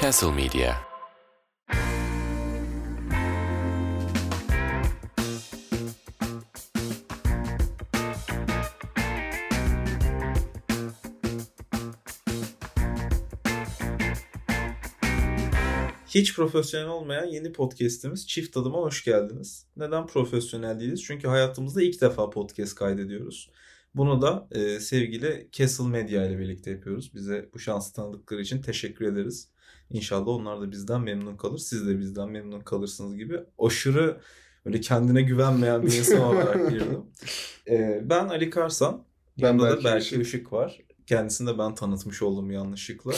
Castle Media. Hiç profesyonel olmayan yeni podcast'imiz Çift Adıma hoş geldiniz. Neden profesyonel değiliz? Çünkü hayatımızda ilk defa podcast kaydediyoruz. Bunu da e, sevgili Castle Media ile birlikte yapıyoruz. Bize bu şansı tanıdıkları için teşekkür ederiz. İnşallah onlar da bizden memnun kalır. Siz de bizden memnun kalırsınız gibi. Aşırı böyle kendine güvenmeyen bir insan olarak girdim. E, ben Ali Karsan. Ben Yanında da Berke Işık. Var. Kendisini de ben tanıtmış oldum yanlışlıkla.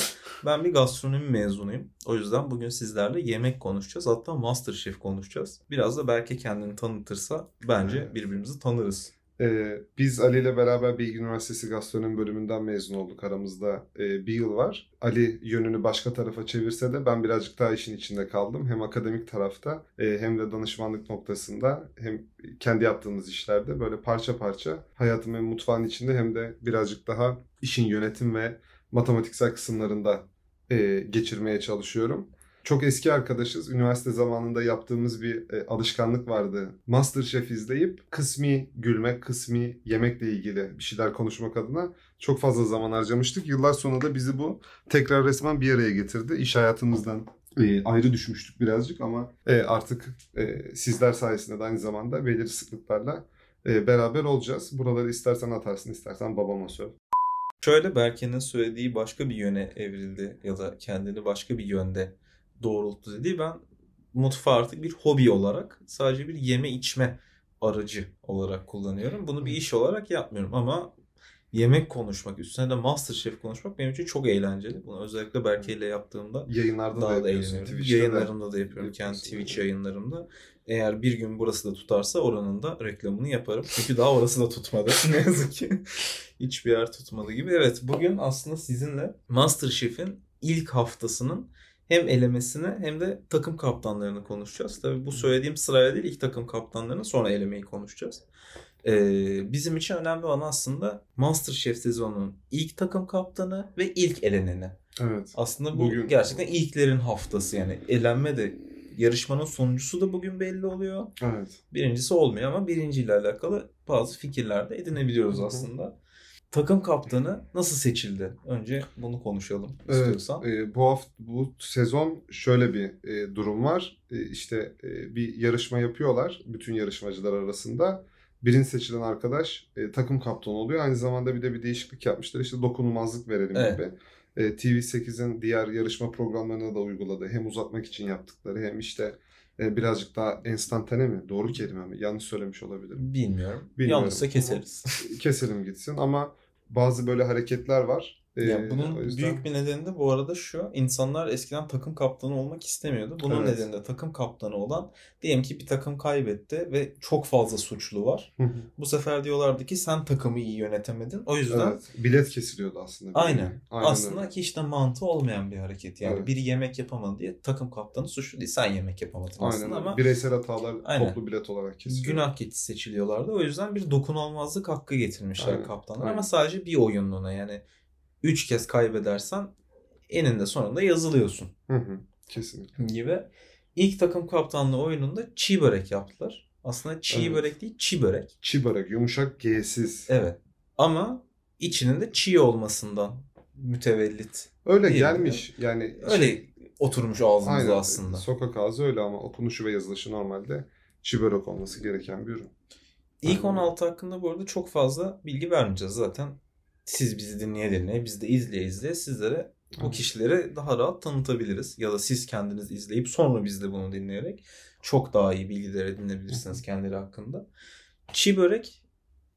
Ben bir gastronomi mezunuyum. O yüzden bugün sizlerle yemek konuşacağız. Hatta Masterchef konuşacağız. Biraz da belki kendini tanıtırsa bence birbirimizi tanırız. Ee, biz Ali ile beraber Bilgi Üniversitesi Gastronomi bölümünden mezun olduk. Aramızda e, bir yıl var. Ali yönünü başka tarafa çevirse de ben birazcık daha işin içinde kaldım. Hem akademik tarafta e, hem de danışmanlık noktasında hem kendi yaptığımız işlerde böyle parça parça hayatım hem mutfağın içinde hem de birazcık daha işin yönetim ve matematiksel kısımlarında e, geçirmeye çalışıyorum. Çok eski arkadaşız. Üniversite zamanında yaptığımız bir e, alışkanlık vardı. Masterchef izleyip kısmi gülmek, kısmi yemekle ilgili bir şeyler konuşmak adına çok fazla zaman harcamıştık. Yıllar sonra da bizi bu tekrar resmen bir araya getirdi. İş hayatımızdan e, ayrı düşmüştük birazcık ama e, artık e, sizler sayesinde de aynı zamanda belirli sıklıklarla e, beraber olacağız. Buraları istersen atarsın, istersen babama söyle. Şöyle Berke'nin söylediği başka bir yöne evrildi ya da kendini başka bir yönde doğrulttu dediği ben mutfağı artık bir hobi olarak sadece bir yeme içme aracı olarak kullanıyorum. Bunu bir iş olarak yapmıyorum ama yemek konuşmak üstüne de Masterchef konuşmak benim için çok eğlenceli. Bunu özellikle Berke ile yaptığımda Yayınlarda da daha da yapıyorsun. eğleniyorum. Yayınlarımda da yapıyorum. Kendi Twitch yayınlarımda. Eğer bir gün burası da tutarsa oranın da reklamını yaparım. Çünkü daha orası da tutmadı. ne yazık ki. Hiçbir yer tutmadı gibi. Evet bugün aslında sizinle Masterchef'in ilk haftasının hem elemesini hem de takım kaptanlarını konuşacağız. Tabii bu söylediğim sırayla değil ilk takım kaptanlarını sonra elemeyi konuşacağız. Ee, bizim için önemli olan aslında Masterchef sezonunun ilk takım kaptanı ve ilk eleneni. Evet. Aslında bu Bugün- gerçekten ilklerin haftası yani elenme de yarışmanın sonuncusu da bugün belli oluyor. Evet. Birincisi olmuyor ama birinciyle alakalı bazı fikirler de edinebiliyoruz aslında. Takım kaptanı nasıl seçildi? Önce bunu konuşalım Evet, istiyorsan. e, bu hafta bu sezon şöyle bir e, durum var. E, işte e, bir yarışma yapıyorlar bütün yarışmacılar arasında. Birinci seçilen arkadaş e, takım kaptanı oluyor. Aynı zamanda bir de bir değişiklik yapmışlar. İşte dokunulmazlık verelim Evet. gibi. E, TV8'in diğer yarışma programlarına da uyguladı. Hem uzatmak için yaptıkları hem işte e, birazcık daha enstantane mi? Doğru kelime mi? Yanlış söylemiş olabilirim. Bilmiyorum. Bilmiyorum. Yanlışsa keseriz. Keselim gitsin ama bazı böyle hareketler var. Ya bunun yüzden- büyük bir nedeni de bu arada şu. insanlar eskiden takım kaptanı olmak istemiyordu. Bunun Evet. nedeni de takım kaptanı olan diyelim ki bir takım kaybetti ve çok fazla suçlu var. Bu sefer diyorlardı ki sen takımı iyi yönetemedin. O yüzden Evet. Bilet kesiliyordu aslında. Aynen. Aynen Aslında öyle. hiç de mantığı olmayan bir hareket. Yani Evet. biri yemek yapamadı diye takım kaptanı suçlu değil. Sen yemek yapamadın Aynen aslında ama Bireysel hatalar Aynen. toplu bilet olarak kesiliyor. günah keçisi seçiliyorlardı. O yüzden bir dokunulmazlık hakkı getirmişler aynen. ama sadece bir oyunluğuna yani 3 kez kaybedersen eninde sonunda yazılıyorsun Hı hı. Kesinlikle. gibi. İlk takım kaptanlığı oyununda çiğ börek yaptılar. Aslında çiğ Evet. börek değil çiğ börek. Çi börek, yumuşak, G'siz. Evet. Ama içinin de çiğ olmasından mütevellit. Öyle gelmiş. Yani Öyle şey- oturmuş ağzımıza aynen. aslında. Sokak ağzı öyle ama okunuşu ve yazılışı normalde çi börek olması gereken bir ürün. İlk Aynen. 16 hakkında bu arada çok fazla bilgi vermeyeceğiz zaten. Siz bizi dinleye dinleye, biz de izleye izleye sizlere bu kişileri daha rahat tanıtabiliriz. Ya da siz kendiniz izleyip sonra biz de bunu dinleyerek çok daha iyi bilgiler edinebilirsiniz kendileri hakkında. Çiğ börek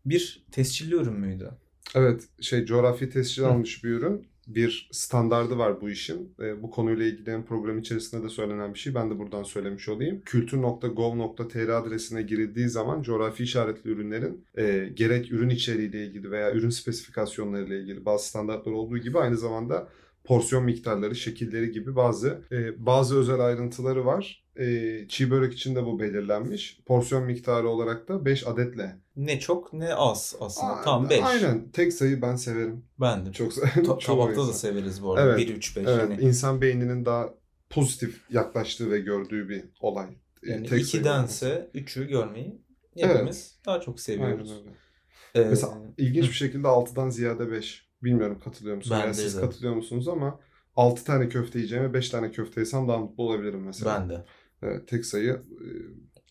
bir tescilli ürün müydü? Evet, şey coğrafi tescil Hı. almış bir ürün. Bir standardı var bu işin. E, bu konuyla ilgili program içerisinde de söylenen bir şey. Ben de buradan söylemiş olayım. kültür.gov.tr adresine girildiği zaman coğrafi işaretli ürünlerin e, gerek ürün içeriğiyle ilgili veya ürün spesifikasyonlarıyla ilgili bazı standartlar olduğu gibi aynı zamanda porsiyon miktarları, şekilleri gibi bazı e, bazı özel ayrıntıları var. E, çiğ börek için de bu belirlenmiş. Porsiyon miktarı olarak da 5 adetle. Ne çok ne az aslında. Aa, Tam 5. Aynen. Tek sayı ben severim. Ben de. Çok Ta- çok tabakta da severiz bu arada. Evet. 1 3 5 Evet, yani. insan beyninin daha pozitif yaklaştığı ve gördüğü bir olay. E, Yani tek. 2'dense 3'ü görmeyi hepimiz daha çok seviyoruz. Aynen öyle. Ee, Mesela ilginç bir şekilde 6'dan ziyade 5. Bilmiyorum katılıyor musunuz? Bence Yani siz katılıyor musunuz ama 6 tane köfte yiyeceğime 5 tane köfte yesem daha mutlu olabilirim mesela. ben de. Evet, tek sayı e,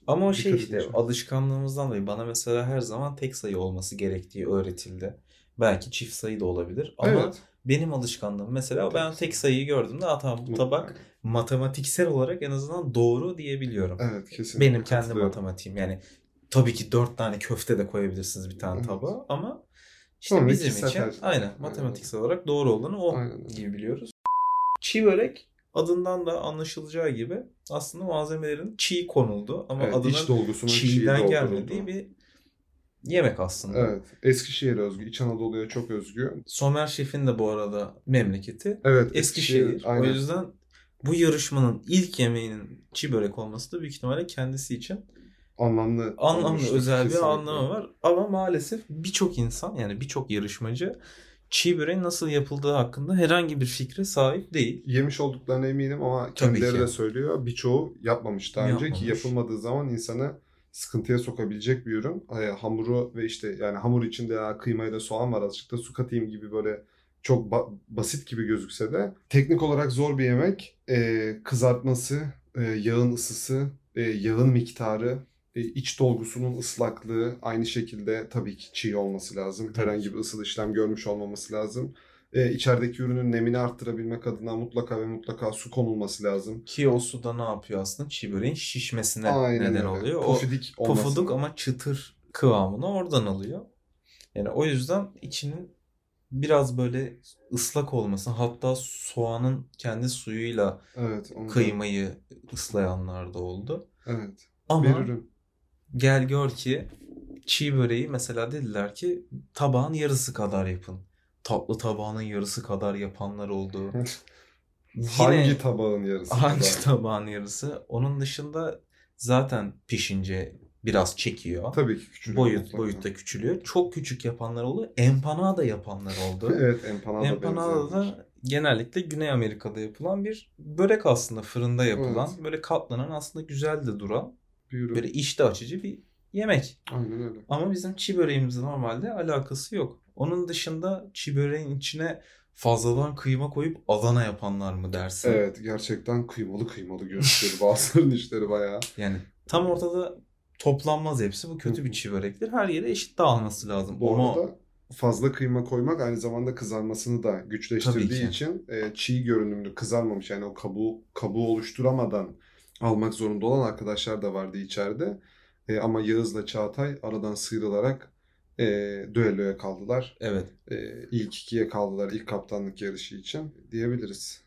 Ama o şey işte edeceğim. alışkanlığımızdan dolayı bana mesela her zaman tek sayı olması gerektiği öğretildi. Belki çift sayı da olabilir ama evet. benim alışkanlığım mesela Tek ben tek sayıyı gördüğümde "Aa, tamam bu tabak matematiksel olarak en azından doğru diyebiliyorum. Evet kesinlikle. Benim kendi matematiğim yani tabii ki dört tane köfte de koyabilirsiniz bir tane Evet. tabağa ama işte Sonra bizim için tercih. aynen Aynen. matematiksel olarak doğru olanı o Aynen gibi biliyoruz. Çiğ börek adından da anlaşılacağı gibi aslında malzemelerin çiğ konuldu ama Evet, adının iç dolgusunun çiğ çiğden gelmediği bir yemek aslında. Evet. Eskişehir'e özgü, İç Anadolu'ya çok özgü. Somer Şef'in de bu arada memleketi Evet. Eskişehir. O aynen. yüzden bu yarışmanın ilk yemeğinin çiğ börek olması da büyük ihtimalle kendisi için anlamlı anlamlı özel bir kesinlikle. anlamı var. Ama maalesef birçok insan yani birçok yarışmacı çiğ böreğin nasıl yapıldığı hakkında herhangi bir fikre sahip değil. Yemiş olduklarına eminim ama kendileri de söylüyor. Birçoğu yapmamış daha önce ki Yapmamış. yapılmadığı zaman insanı sıkıntıya sokabilecek bir ürün. E, hamuru ve işte yani hamur içinde ya kıymayla soğan var azıcık da su katayım gibi böyle çok ba- basit gibi gözükse de teknik olarak zor bir yemek. E, kızartması, e, yağın ısısı, e, yağın miktarı, iç dolgusunun ıslaklığı aynı şekilde tabii ki çiğ olması lazım. Herhangi bir ısıl işlem görmüş olmaması lazım. E, içerideki ürünün nemini arttırabilmek adına mutlaka ve mutlaka su konulması lazım. Ki o suda ne yapıyor aslında? Çiğ böreğin şişmesine Aynen neden öyle. oluyor. O Pofidik olması. pofuduk ama çıtır kıvamını oradan alıyor. Yani o yüzden içinin biraz böyle ıslak olması hatta soğanın kendi suyuyla Evet. kıymayı ıslayanlar da oldu. Evet. Ama Bir ürün. Gel gör ki çiğ böreği mesela dediler ki tabağın yarısı kadar yapın. Tatlı tabağının yarısı kadar yapanlar oldu. Yine Hangi tabağın yarısı? hangi kadar? tabağın yarısı? Onun dışında zaten pişince biraz çekiyor. Tabii ki küçülüyor. Boyut mutlaka. boyutta küçülüyor. Çok küçük yapanlar oldu. Empanada yapanlar oldu. evet empanada Empanada da genellikle Güney Amerika'da yapılan bir börek aslında fırında yapılan. Evet. Böyle katlanan aslında güzel de duran. Ürün. Böyle iştah açıcı bir yemek. Aynen öyle. Ama bizim çiğ böreğimizle normalde alakası yok. Onun dışında çiğ böreğin içine fazladan kıyma koyup Adana yapanlar mı dersin? Evet gerçekten kıymalı kıymalı gözüküyor. Bazılarının işleri bayağı. Yani tam ortada toplanmaz hepsi. Bu kötü bir çiğ börektir. Her yere eşit dağılması lazım. Bu Ama arada fazla kıyma koymak aynı zamanda kızarmasını da güçleştirdiği için e, çiğ görünümlü kızarmamış yani o kabuğu kabuğu oluşturamadan almak zorunda olan arkadaşlar da vardı içeride. E, ama Yağız'la Çağatay aradan sıyrılarak e, düelloya kaldılar. evet. E, ilk ikiye kaldılar ilk kaptanlık yarışı için diyebiliriz.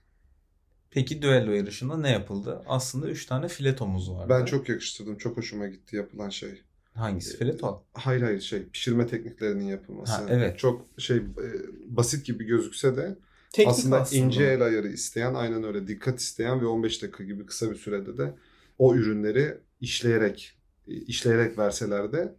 Peki düello yarışında ne yapıldı? Aslında 3 tane filetomuz vardı. Ben çok yakıştırdım. Çok hoşuma gitti yapılan şey. Hangisi fileto? Hayır hayır şey pişirme tekniklerinin yapılması. Ha, evet. Çok şey e, basit gibi gözükse de Teknik aslında, ince el ayarı isteyen, aynen öyle dikkat isteyen ve 15 dakika gibi kısa bir sürede de o ürünleri işleyerek e, işleyerek verseler de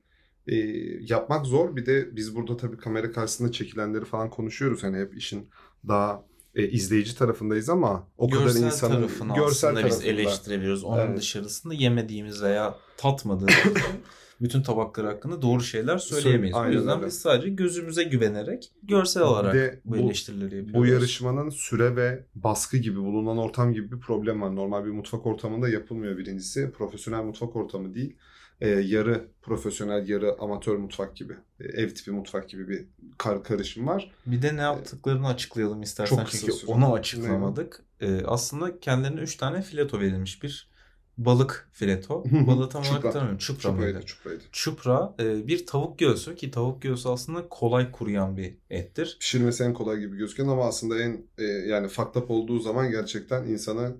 e, yapmak zor. Bir de biz burada tabii kamera karşısında çekilenleri falan konuşuyoruz. Hani hep işin daha e, izleyici tarafındayız ama o görsel kadar insanın tarafını görsel aslında biz tarafında. eleştirebiliyoruz. Onun Evet. dışarısında yemediğimiz veya tatmadığımız bütün tabaklar hakkında doğru şeyler söyleyemeyiz. Aynen o yüzden öyle. biz sadece gözümüze güvenerek görsel olarak de bu- eleştirileri yapıyoruz. Bu yarışmanın süre ve baskı gibi bulunan ortam gibi bir problem var. Normal bir mutfak ortamında yapılmıyor birincisi. Profesyonel mutfak ortamı değil. Ee, yarı profesyonel, yarı amatör mutfak gibi. Ee, ev tipi mutfak gibi bir kar karışım var. Bir de ne yaptıklarını açıklayalım istersen Çok çünkü süre. onu açıklamadık. Ee, aslında kendilerine 3 tane fileto verilmiş. Bir balık fileto. Balığı tam olarak tanımıyorum. Çupra mıydı? Çupraydı, çupraydı. Çupra e, bir tavuk göğsü ki tavuk göğsü aslında kolay kuruyan bir ettir. Pişirmesi en kolay gibi gözüken ama aslında en e, yani faktap olduğu zaman gerçekten insanı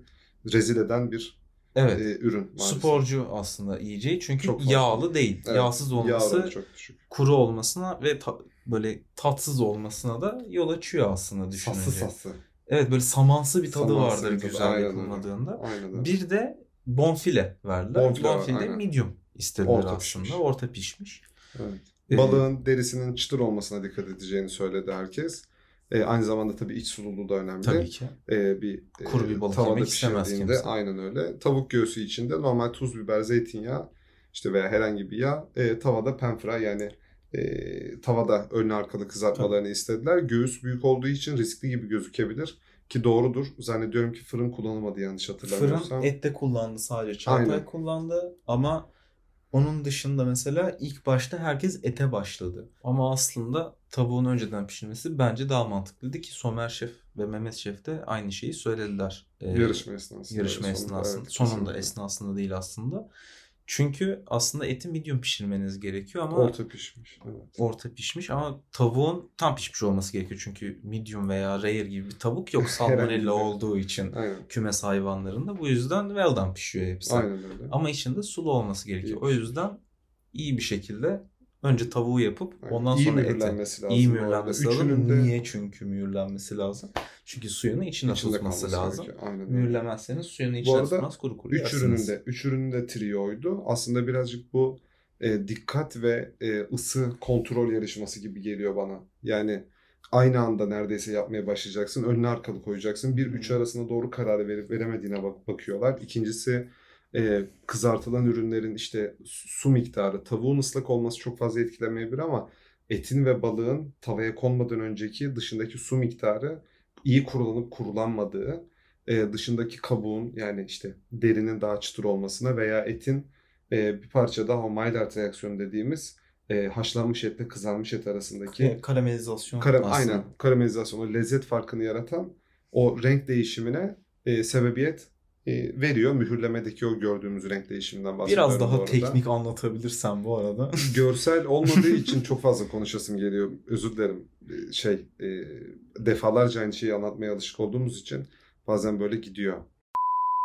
rezil eden bir Evet. e, ürün maalesef. Sporcu aslında yiyeceği çünkü Çok fazla. yağlı değil. Evet, Yağsız yağ olması oranı çok düşük. kuru olmasına ve ta- böyle tatsız olmasına da yol açıyor aslında düşününce. Sassı sassı. Evet böyle samansı bir tadı Samansı vardır bir tadı, güzel yapılmadığında. Aynen. Bir de bonfile verdiler. Bonfile Bonfile de aynen. medium istediler Orta aslında. pişmiş. Orta pişmiş. Evet. Ee, Balığın derisinin çıtır olmasına dikkat edeceğini söyledi herkes. Ee, aynı zamanda tabii iç sululuğu da önemli. Tabii ki. Ee, bir e, Kuru bir balık tavada yemek istemez kimse. aynen öyle. Tavuk göğsü içinde normal tuz, biber, zeytinyağı işte veya herhangi bir yağ e, tavada penfra yani e, tavada önlü arkalı kızartmalarını istediler. Göğüs büyük olduğu için riskli gibi gözükebilir ki doğrudur. Zannediyorum ki fırın kullanılmadı yanlış hatırlamıyorsam. Fırın ette kullandı sadece. Aynen. kullandı ama onun dışında mesela ilk başta herkes ete başladı. Ama aslında tavuğun önceden pişirmesi bence daha mantıklıydı ki Somer Şef ve Mehmet Şef de aynı şeyi söylediler. Ee, Yarışma esnasında. yarışma Sonunda, esnasında. evet, sonunda kesinlikle. esnasında değil aslında. Çünkü aslında eti medium pişirmeniz gerekiyor ama Orta pişmiş. Evet. orta pişmiş ama tavuğun tam pişmiş olması gerekiyor. Çünkü medium veya rare gibi bir tavuk yok salmonella olduğu için Aynen. kümes hayvanlarında. Bu yüzden well done pişiyor hepsi. Aynen öyle. Ama içinde sulu olması gerekiyor. İyi O yüzden iyi bir şekilde önce tavuğu yapıp Aynen. ondan İyi sonra eti. mühürlenmesi lazım. İyi mühürlenmesi lazım. Üçünün de Niye? Çünkü mühürlenmesi lazım. Çünkü suyunu içinde, içinde tutması lazım. Aynen. Mühürlemezseniz suyunu içine arada tutmaz kuru kuru Üç yersiniz. ürünün de, üç ürünün de trioydu. Aslında birazcık bu e, dikkat ve e, ısı kontrol yarışması gibi geliyor bana. Yani aynı anda neredeyse yapmaya başlayacaksın. Önüne arkalı koyacaksın. Bir üç arasında doğru kararı verip veremediğine bak bakıyorlar. İkincisi e, kızartılan ürünlerin işte su miktarı. Tavuğun ıslak olması çok fazla etkilemeyebilir ama etin ve balığın tavaya konmadan önceki dışındaki su miktarı iyi kurulanıp kurulanmadığı e, dışındaki kabuğun yani işte derinin daha çıtır olmasına veya etin e, bir parça daha o Maillard reaksiyonu dediğimiz e, haşlanmış etle kızarmış et arasındaki Ke- Karamelizasyon kara, aslında. aynen karamelizasyonu lezzet farkını yaratan o renk değişimine e, sebebiyet e, veriyor. Mühürlemedeki o gördüğümüz renk değişiminden bahsediyorum Biraz daha teknik anlatabilirsen bu arada. Görsel olmadığı için çok fazla konuşasım geliyor. Özür dilerim. E, Şey e, defalarca aynı şeyi anlatmaya alışık olduğumuz için bazen böyle gidiyor.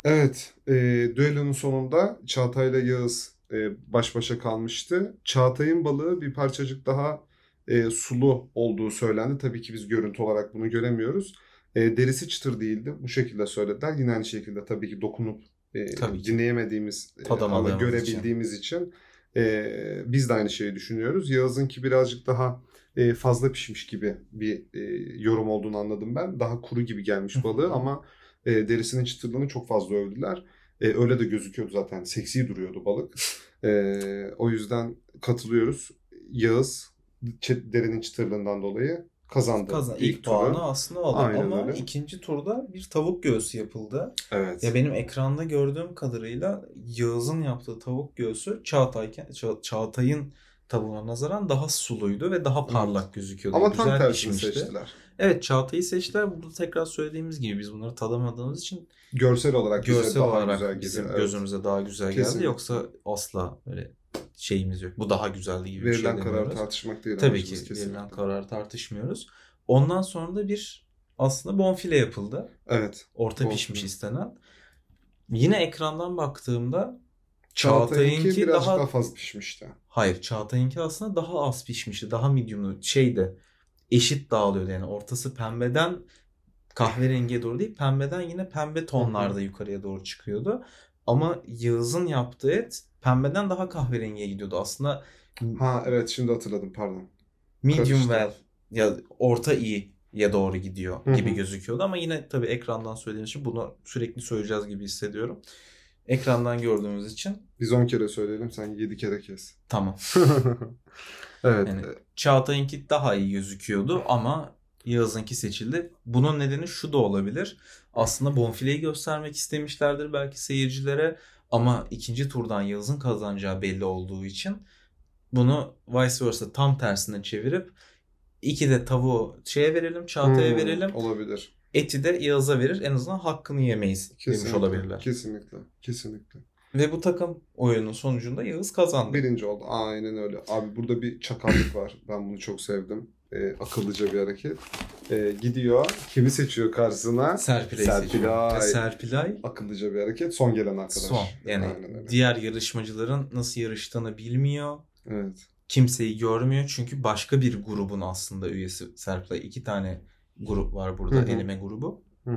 Evet, e, düellonun sonunda Çağatay ile Yağız e, baş başa kalmıştı. Çağatay'ın balığı bir parçacık daha e, sulu olduğu söylendi. Tabii ki biz görüntü olarak bunu göremiyoruz. E, derisi çıtır değildi. Bu şekilde söylediler. Yine aynı şekilde tabii ki dokunup e, Tabii ki. dinleyemediğimiz e, ama görebildiğimiz için, e, biz de aynı şeyi düşünüyoruz. Yağız'ınki birazcık daha e, fazla pişmiş gibi bir e, yorum olduğunu anladım ben. Daha kuru gibi gelmiş balığı ama e, derisinin çıtırlığını çok fazla övdüler. E, öyle de gözüküyordu zaten. Seksi duruyordu balık. E, o yüzden katılıyoruz. Yağız derinin çıtırlığından dolayı kazandı. Kazan, ilk ilk turu. puanı aslında aldı Aynen ama öyle. ikinci turda bir tavuk göğsü yapıldı. Evet. Ya benim ekranda gördüğüm kadarıyla Yağız'ın yaptığı tavuk göğsü Çağatay'ken Ça- Çağatay'ın tavuğuna nazaran daha suluydu ve daha parlak gözüküyordu. Ama Güzel tam tersini pişmişti. seçtiler. Evet Çağatay'ı seçtiler. Burada tekrar söylediğimiz gibi biz bunları tadamadığımız için Görsel olarak bize görsel daha olarak güzel bizim. Evet. gözümüze daha güzel geldi. Kesinlikle. Yoksa asla öyle şeyimiz yok. Bu daha güzeldi gibi bir şey Verilen kararı tartışmak değil. Tabii ki kesinlikle. verilen kararı tartışmıyoruz. Ondan sonra da bir aslında bonfile yapıldı. Evet. Orta Bonfile. pişmiş istenen. Yine ekrandan baktığımda Çağatay'ınki daha... daha fazla pişmişti. Hayır Çağatay'ınki aslında daha az pişmişti. Daha medium'lu. Şeydi eşit dağılıyordu yani. Ortası pembeden kahverengiye doğru değil. Pembeden yine pembe tonlarda yukarıya doğru çıkıyordu. Ama Yağız'ın yaptığı et pembeden daha kahverengiye gidiyordu. Aslında Ha evet şimdi hatırladım pardon. medium Karıştı. well ya orta iyiye doğru gidiyor gibi gözüküyordu ama yine tabii ekrandan söylediğim için bunu sürekli söyleyeceğiz gibi hissediyorum. Ekrandan gördüğümüz için Biz 10 kere söyleyelim sen 7 kere kes. tamam. evet. Yani Çağatay'ınki daha iyi gözüküyordu ama Yağız'ınki seçildi. Bunun nedeni şu da olabilir. Aslında bonfileyi göstermek istemişlerdir belki seyircilere ama ikinci turdan Yağız'ın kazanacağı belli olduğu için bunu vice versa tam tersine çevirip iki de tavuğu şeye verelim, Çağatay'a Hmm, verelim. Olabilir. Eti de Yağız'a verir. En azından hakkını yemeyiz demiş Kesinlikle. olabilirler. Kesinlikle. Kesinlikle. Ve bu takım oyunun sonucunda Yağız kazandı. Birinci oldu. Aynen öyle. Abi burada bir çakallık var. Ben bunu çok sevdim. Ee, akıllıca bir hareket. Ee, gidiyor. Kimi seçiyor karşısına? Serpilay Serpilay. Ve Serpilay Akıllıca bir hareket. Son gelen arkadaş. son. Yani Aynen diğer yarışmacıların nasıl yarıştığını bilmiyor. Evet. Kimseyi görmüyor çünkü başka bir grubun aslında üyesi Serpilay. İki tane grup var burada Hı hı. eleme grubu. Hı hı.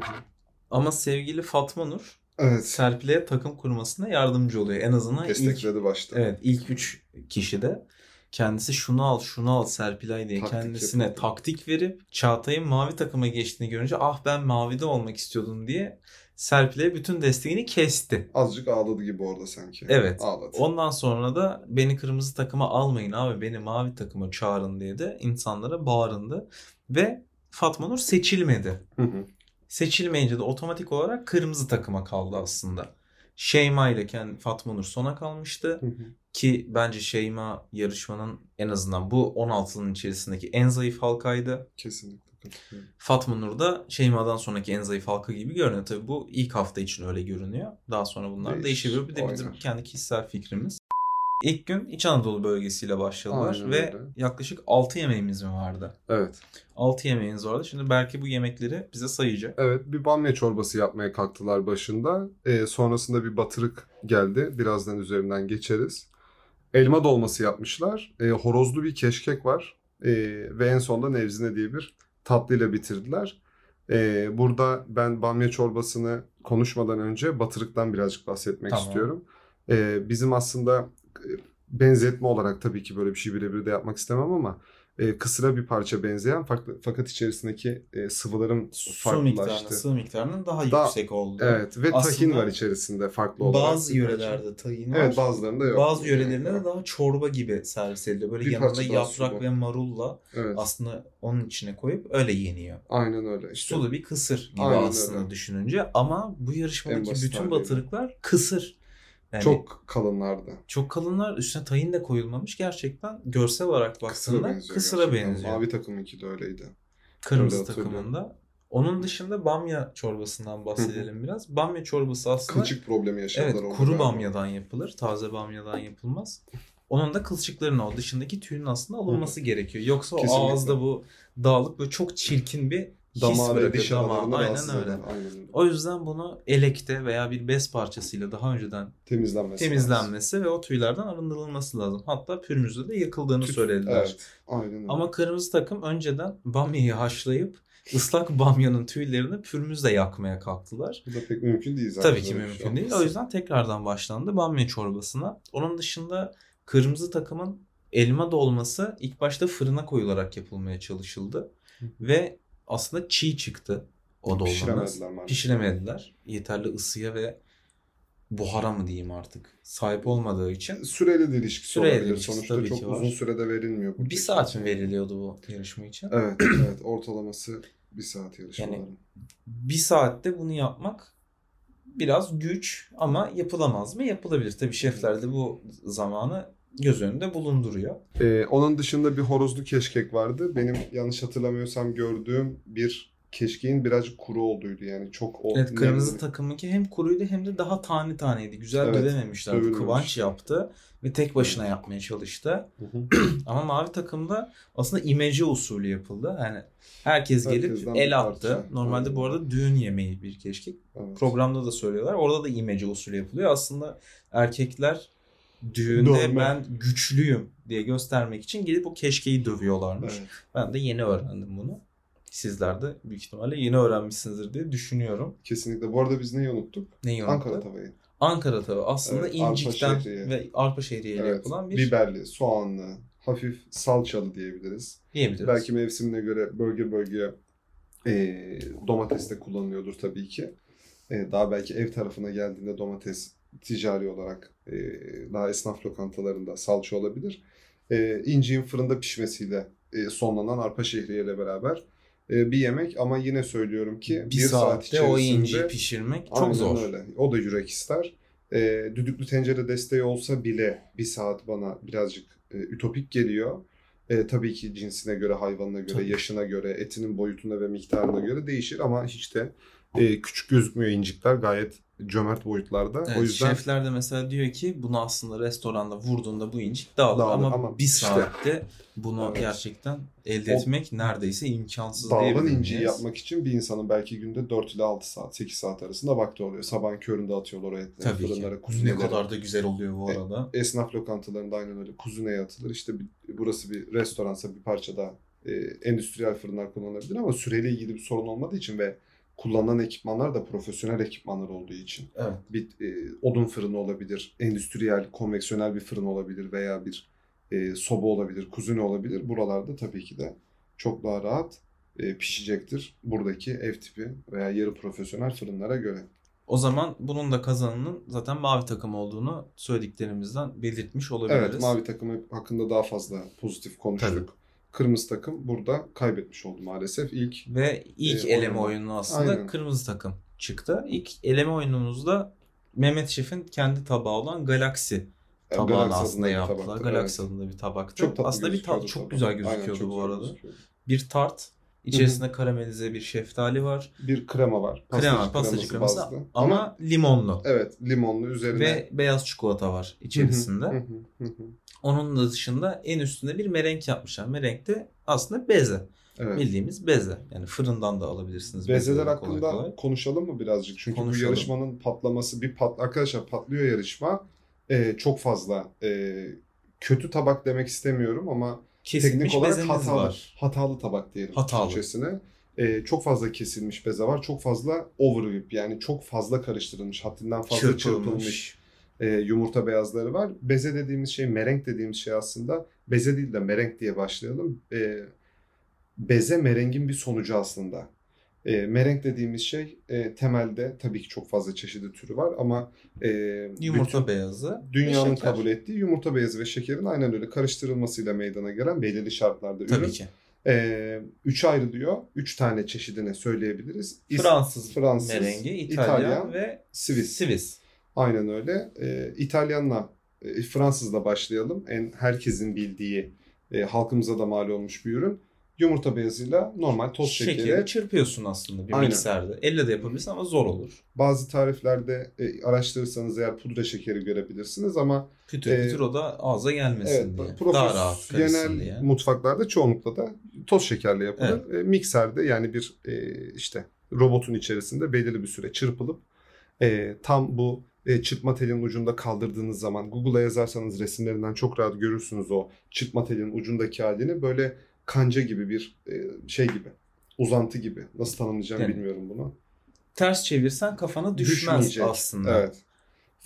Ama sevgili Fatma Nur Evet. Serpil'e takım kurmasına yardımcı oluyor. En azından ilk, Destekledi başta. evet, ilk üç kişi de kendisi şunu al şunu al Serpilay diye Taktik kendisine yapıyor. taktik verip Çağatay'ın mavi takıma geçtiğini görünce ah ben mavide olmak istiyordum diye Serpil'e bütün desteğini kesti. Azıcık ağladı gibi orada sanki. Evet. Ağladı. Ondan sonra da beni kırmızı takıma almayın abi beni mavi takıma çağırın diye de insanlara bağırındı. Ve Fatma Nur seçilmedi. Hı hı. Seçilmeyince de otomatik olarak kırmızı takıma kaldı aslında. Şeyma ile kendi Fatma Nur sona kalmıştı. Hı hı. Ki bence Şeyma yarışmanın en azından bu 16'nın içerisindeki en zayıf halkaydı. Kesinlikle. Fatma Nur da Şeyma'dan sonraki en zayıf halka gibi görünüyor. Tabii bu ilk hafta için öyle görünüyor. Daha sonra bunlar Değişir, değişebilir. Bir de bizim oynar. kendi kişisel fikrimiz. İlk gün İç Anadolu bölgesiyle başladılar Aynen ve öyle. yaklaşık 6 yemeğimiz mi vardı? Evet. 6 yemeğimiz vardı. Şimdi belki bu yemekleri bize sayacak. Evet bir bamya çorbası yapmaya kalktılar başında. Ee, sonrasında bir batırık geldi. Birazdan üzerinden geçeriz. Elma dolması yapmışlar. Ee, horozlu bir keşkek var. Ee, ve en sonunda nevzine diye bir tatlıyla bitirdiler. Ee, burada ben bamya çorbasını konuşmadan önce batırıktan birazcık bahsetmek Tamam. istiyorum. Ee, bizim aslında e, benzetme olarak tabii ki böyle bir şey birebir de yapmak istemem ama e, kısıra bir parça benzeyen farklı, fakat içerisindeki e, sıvıların Su miktarının, sıvı miktarının daha, Daha- yüksek olduğu. Evet ve Aslında tahin var içerisinde farklı olarak. Bazı yörelerde tahin var. Evet bazılarında yok. Bazı yörelerinde de daha çorba gibi servis ediliyor. Böyle Bir yanında yaprak ve marulla Evet. aslında onun içine koyup öyle yeniyor. Aynen öyle. İşte. Sulu bir kısır gibi Aynen aslında öyle. düşününce ama bu yarışmadaki bütün batırıklar kısır. Yani çok kalınlardı. çok kalınlar üstüne tahin de koyulmamış. Gerçekten görsel olarak baktığında benziyor kısıra gerçekten. benziyor. Mavi takımınki de öyleydi. Kırmızı öyle takımında. Onun dışında bamya çorbasından bahsedelim biraz. Bamya çorbası aslında Kılçık problemi yaşadılar evet kuru galiba. bamyadan yapılır. Taze bamyadan yapılmaz. Onun da kılçıkların o dışındaki tüyün aslında alınması gerekiyor. Yoksa o Kesinlikle. ağızda bu dağılıp böyle çok çirkin bir Damağı ve diş Damağı. Aynen öyle. Aynen. O yüzden bunu elekte veya bir bez parçasıyla daha önceden Temizlenmesi. lazım. temizlenmesi ve o tüylerden arındırılması lazım. Hatta pürmüzde de yakıldığını Tüt- söylediler. Evet. Aynen öyle. Ama kırmızı takım önceden bamyayı haşlayıp ıslak bamyanın tüylerini pürmüzle yakmaya kalktılar. Bu da pek mümkün değil zaten. Tabii ki bir şey mümkün değil. O yüzden tekrardan başlandı bamya çorbasına. Onun dışında kırmızı takımın elma dolması ilk başta fırına koyularak yapılmaya çalışıldı. Ve aslında çiğ çıktı o dolmanız. Pişiremediler maalesef. Pişiremediler. Yeterli ısıya ve buhara mı diyeyim artık sahip olmadığı için. Süreli de ilişkisi Süreli olabilir. ilişkisi Sonuçta tabii çok ki var. uzun sürede verilmiyor. bu Bir saat mi veriliyordu bu yarışma için? Evet, evet. Ortalaması bir saat yarışmaların. bir saatte bunu yapmak biraz güç ama yapılamaz mı? Yapılabilir. Tabii şefler de bu zamanı göz önünde bulunduruyor. Ee, onun dışında bir horozlu keşkek vardı. Benim yanlış hatırlamıyorsam gördüğüm bir keşkeğin birazcık kuru olduğuydu. Yani çok o Evet kırmızı nemli- takımınki hem kuruydu hem de daha tane taneydi. Güzel Evet, dövememişlerdi. dövülmemiş. Kıvanç yaptı ve tek başına yapmaya çalıştı. Ama mavi takımda aslında imece usulü yapıldı. Yani herkes gelip Herkesten el attı. parça. Normalde Aynen. bu arada düğün yemeği bir keşkek. Evet. Programda da söylüyorlar. Orada da imece usulü yapılıyor. Aslında erkekler düğünde Dövme. ben güçlüyüm diye göstermek için gidip o keşkeyi dövüyorlarmış. Evet. Ben de yeni öğrendim bunu. Sizler de büyük ihtimalle yeni öğrenmişsinizdir diye düşünüyorum. Kesinlikle. Bu arada biz neyi unuttuk? Neyi unuttuk? Ankara tavayı. Ankara tavı aslında Evet, arpa incikten şehriye. ve arpa şehriyeyle Evet. yapılan bir Biberli, soğanlı, hafif salçalı diyebiliriz. diyebiliriz. Belki mevsimine göre bölge bölge e, domates de kullanılıyordur tabii ki. E, daha belki ev tarafına geldiğinde domates ticari olarak e, daha esnaf lokantalarında salça olabilir. E, inciğin fırında pişmesiyle e, sonlanan arpa şehriyeyle beraber e, bir yemek ama yine söylüyorum ki bir, bir, saat içerisinde o inciyi pişirmek çok zor. öyle. O da yürek ister. E, düdüklü tencere desteği olsa bile bir saat bana birazcık e, ütopik geliyor. E, tabii ki cinsine göre, hayvanına göre, Tabii. yaşına göre, etinin boyutuna ve miktarına göre değişir ama hiç de e, küçük gözükmüyor incikler. Gayet cömert boyutlarda. Evet, o yüzden şefler de mesela diyor ki bunu aslında restoranda vurduğunda bu incik dağılır, Dağılır ama, ama bir işte- saatte bunu Evet. gerçekten elde O- etmek neredeyse imkansız dağılan inciyi yapmak için bir insanın belki günde 4 ile 6 saat, 8 saat arasında vakti oluyor. Sabahın köründe atıyorlar o etleri Tabii ki. fırınlara, Ne kadar da güzel oluyor bu E, arada. esnaf lokantalarında aynen öyle kuzineye atılır. İşte bir, burası bir restoransa bir parça da e, endüstriyel fırınlar kullanılabilir ama süreyle ilgili bir sorun olmadığı için ve kullanılan ekipmanlar da profesyonel ekipmanlar olduğu için Evet. bir e, odun fırını olabilir, endüstriyel, konveksiyonel bir fırın olabilir veya bir e, soba olabilir, kuzine olabilir. Buralarda tabii ki de çok daha rahat e, pişecektir buradaki ev tipi veya yarı profesyonel fırınlara göre. O zaman bunun da kazanının zaten mavi takım olduğunu söylediklerimizden belirtmiş olabiliriz. Evet, mavi takımı hakkında daha fazla pozitif konuştuk. Kırmızı takım burada kaybetmiş oldu maalesef. İlk Ve ilk Ee, eleme oyunu. aslında Aynen. kırmızı takım çıktı. İlk eleme oyunumuzda Mehmet Şef'in kendi tabağı olan Galaxy tabağını Galaxy aslında yaptılar. tabaktı, evet. adında bir tabaktı. çok tatlı aslında bir tat çok güzel Aynen, gözüküyordu çok bu arada. gözüküyordu. Bir tart, içerisinde karamelize bir şeftali var. Bir krema var. Krema, pastacı kreması bazlı. ama, limonlu. evet limonlu üzerine Ve beyaz çikolata var içerisinde. Hı hı, hı hı. Onun da dışında en üstünde bir merenk yapmışlar. Merenk de aslında beze. Evet. Bildiğimiz beze. Yani fırından da alabilirsiniz. Bezeler kolay hakkında kolay. konuşalım mı birazcık? Çünkü Konuşalım. bu yarışmanın patlaması bir pat arkadaşlar patlıyor yarışma. Ee, çok fazla e, kötü tabak demek istemiyorum ama Kesilmiş teknik olarak hatalı var. hatalı tabak diyelim Hatalı. Türkçesine. Ee, çok fazla kesilmiş beze var. Çok fazla overwhip yani çok fazla karıştırılmış, haddinden fazla çırpılmış e, yumurta beyazları var. Beze dediğimiz şey, merenk dediğimiz şey aslında beze değil de merenk diye başlayalım. E, beze merengin bir sonucu aslında. E, merenk dediğimiz şey e, temelde tabii ki çok fazla çeşidi türü var ama e, Yumurta bütün beyazı. dünyanın kabul ettiği yumurta beyazı ve şekerin aynen öyle karıştırılmasıyla meydana gelen belirli şartlarda ürün. Tabii ki. E, üç ayrı diyor. Üç tane çeşidini söyleyebiliriz. Fransız, Fransız, merengi, İtalyan, İtalyan, ve Swiss. Swiss. Aynen öyle. E, İtalyanla, e, Fransızla başlayalım. En herkesin bildiği, e, halkımıza da mal olmuş bir ürün. Yumurta beyazıyla normal toz Şekeri şekeri. çırpıyorsun aslında bir Aynen. mikserde. Elle de yapabilirsin ama zor olur. Bazı tariflerde e, araştırırsanız eğer pudra şekeri görebilirsiniz ama Pütür Ee, pütür o da ağza gelmesin evet diye. Daha rahat karışsın diye. mutfaklarda çoğunlukla da toz şekerle yapılır. E, mikserde yani bir e, işte robotun içerisinde belirli bir süre çırpılıp e, tam bu e, çırpma telinin ucunda kaldırdığınız zaman Google'a yazarsanız resimlerinden çok rahat görürsünüz o çırpma telinin ucundaki halini böyle kanca gibi bir e, şey gibi uzantı gibi nasıl tanımlayacağım Yani bilmiyorum bunu. Ters çevirsen kafana düşmez Düşmeyecek. aslında. Evet.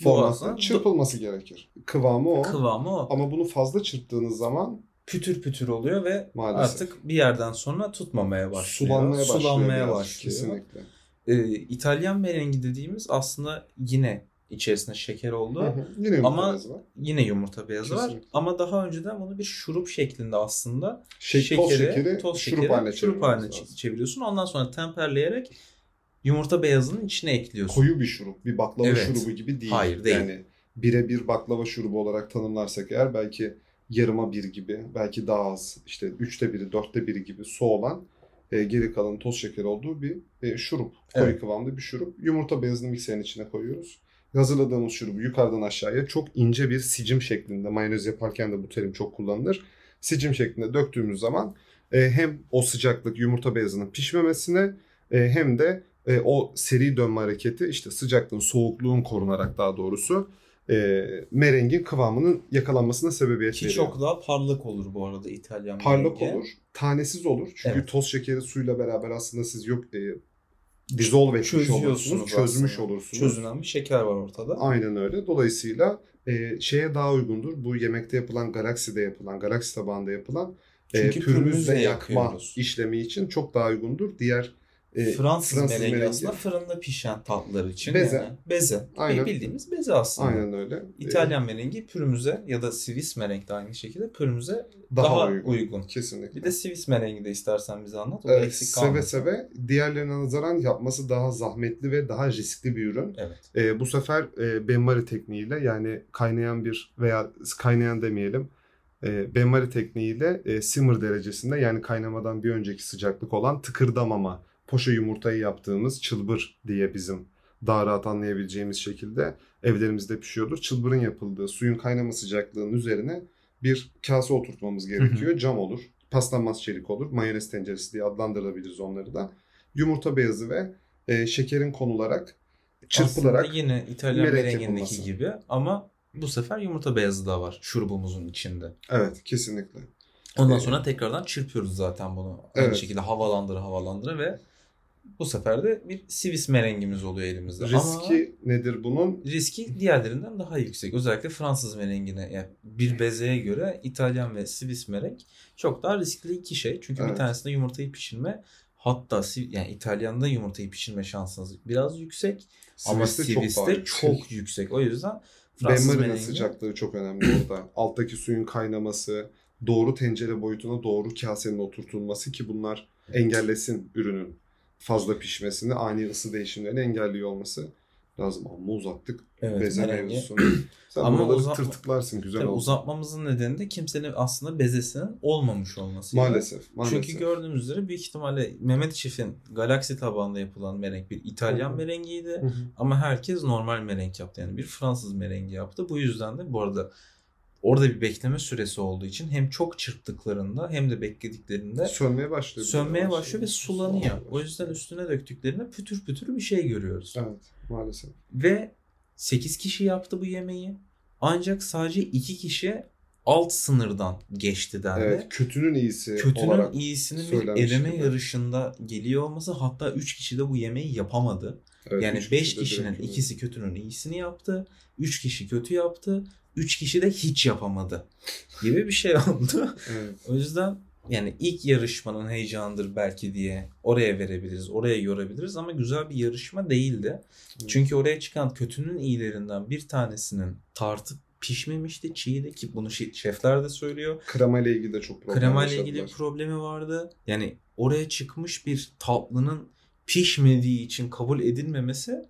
Bu Forması aslında- çırpılması gerekir. Kıvamı o. Kıvamı o. Ama bunu fazla çırptığınız zaman Pütür pütür oluyor ve Maalesef. artık bir yerden sonra tutmamaya başlıyor. sulanmaya başlıyor. Sulanmaya başlıyor. Kesinlikle. Ee, İtalyan merengi dediğimiz aslında yine içerisinde şeker oldu. Hı hı. Yine yumurta Ama- beyazı var. Yine yumurta beyazı var. Kesinlikle. Ama daha önceden bunu bir şurup şeklinde aslında Şey, toz şekeri, toz şurup şekeri, haline şurup haline çevirmemiz lazım. çeviriyorsun. Ondan sonra temperleyerek yumurta beyazının içine ekliyorsun. Koyu bir şurup. Bir baklava Evet. şurubu gibi değil. Hayır, değil. Yani birebir baklava şurubu olarak tanımlarsak eğer belki yarıma bir gibi, belki daha az, işte üçte biri, dörtte biri gibi su olan e, geri kalan toz şeker olduğu bir e, şurup. Koyu Evet. kıvamlı bir şurup. Yumurta beyazını mikserin içine koyuyoruz. Hazırladığımız şurubu yukarıdan aşağıya çok ince bir sicim şeklinde, mayonez yaparken de bu terim çok kullanılır. Sicim şeklinde döktüğümüz zaman e, hem o sıcaklık yumurta beyazının pişmemesine e, hem de e, o seri dönme hareketi işte sıcaklığın, soğukluğun korunarak daha doğrusu e, merengin kıvamının yakalanmasına sebebiyet Ki veriyor. çok daha parlak olur bu arada İtalyan Parlak merengi. olur, tanesiz olur. Çünkü Evet. toz şekeri suyla beraber aslında siz yok e, dissolve etmiş Çözüyorsunuz olursunuz, çözmüş aslında. olursunuz. Çözünen bir şeker var ortada. Aynen öyle. Dolayısıyla e, şeye daha uygundur. Bu yemekte yapılan, galakside yapılan, galaksi tabağında yapılan e, pürmüzle yakma yakıyoruz. işlemi için çok daha uygundur. Diğer e, Fransız, Fransız merengi, merengi. aslında fırında pişen tatlılar için. Beze. Yani beze. Aynen. Bildiğimiz beze aslında. aynen öyle. İtalyan merengi pürmüze ya da Swiss merengi de aynı şekilde pürmüze daha, daha, uygun. uygun. Kesinlikle. Bir de Swiss merengi de istersen bize anlat. O Evet, eksik seve kalmasın. seve diğerlerine nazaran yapması daha zahmetli ve daha riskli bir ürün. Evet. E, bu sefer e, benmari tekniğiyle yani kaynayan bir veya kaynayan demeyelim e, benmari tekniğiyle e, simmer derecesinde yani kaynamadan bir önceki sıcaklık olan tıkırdamama poşa yumurtayı yaptığımız çılbır diye bizim daha rahat anlayabileceğimiz şekilde evlerimizde pişiyordur. Çılbırın yapıldığı suyun kaynama sıcaklığının üzerine bir kase oturtmamız gerekiyor. Cam olur, paslanmaz çelik olur, mayonez tenceresi diye adlandırabiliriz onları da. Yumurta beyazı ve e, şekerin konularak çırpılarak Aslında yine İtalyan merengindeki gibi ama bu sefer yumurta beyazı da var şurubumuzun içinde. Evet kesinlikle. Ondan Ee, sonra tekrardan çırpıyoruz zaten bunu. Aynı Evet. şekilde havalandıra havalandıra ve Bu sefer de bir Swiss merengimiz oluyor elimizde. Riski Ama nedir bunun? riski diğerlerinden daha yüksek. Özellikle Fransız merengine yani bir bezeye göre İtalyan ve Swiss mereng çok daha riskli iki şey. Çünkü bir Evet. tanesinde yumurtayı pişirme hatta yani İtalyan'da yumurtayı pişirme şansınız biraz yüksek ama Sivas'ta Swiss'te çok, yüksek. yüksek. O yüzden Fransız Benmarina merengi sıcaklığı çok önemli orada. Alttaki suyun kaynaması, doğru tencere boyutuna doğru kasenin oturtulması ki bunlar engellesin ürünün fazla pişmesini, ani ısı değişimlerini engelliyor olması lazım. Ama uzattık evet, beze mevzusunu. Sen Ama buraları uzatma- tırtıklarsın güzel oldu. uzatmamızın nedeni de kimsenin aslında bezesinin olmamış olması. Maalesef. maalesef. Çünkü gördüğümüz üzere büyük ihtimalle Mehmet Şef'in Galaxy tabanında yapılan mereng bir İtalyan Hı hı. merengiydi. Hı hı. Ama herkes normal merenk yaptı. Yani bir Fransız merengi yaptı. Bu yüzden de bu arada orada bir bekleme süresi olduğu için hem çok çırptıklarında hem de beklediklerinde Sönmeye başlıyor. sönmeye başlıyor ve sulanıyor. O yüzden üstüne döktüklerinde pütür pütür bir şey görüyoruz. Evet maalesef. Ve 8 kişi yaptı bu yemeği. Ancak sadece 2 kişi alt sınırdan geçti dendi. Evet kötünün iyisi Kötünün olarak iyisinin bir eleme gibi. yarışında geliyor olması hatta 3 kişi de bu yemeği yapamadı. Evet, yani üç 5 kişi de kişinin ikisi kötünün iyisini yaptı. 3 kişi kötü yaptı. 3 kişi de hiç yapamadı gibi bir şey oldu. Evet. o yüzden yani ilk yarışmanın heyecanıdır belki diye oraya verebiliriz, oraya yorabiliriz ama güzel bir yarışma değildi. Çünkü oraya çıkan kötünün iyilerinden bir tanesinin tartı pişmemişti, çiğdi ki bunu şefler de söylüyor. Krema ile ilgili de çok problem Krema ile ilgili bir problemi vardı. Yani oraya çıkmış bir tatlının pişmediği için kabul edilmemesi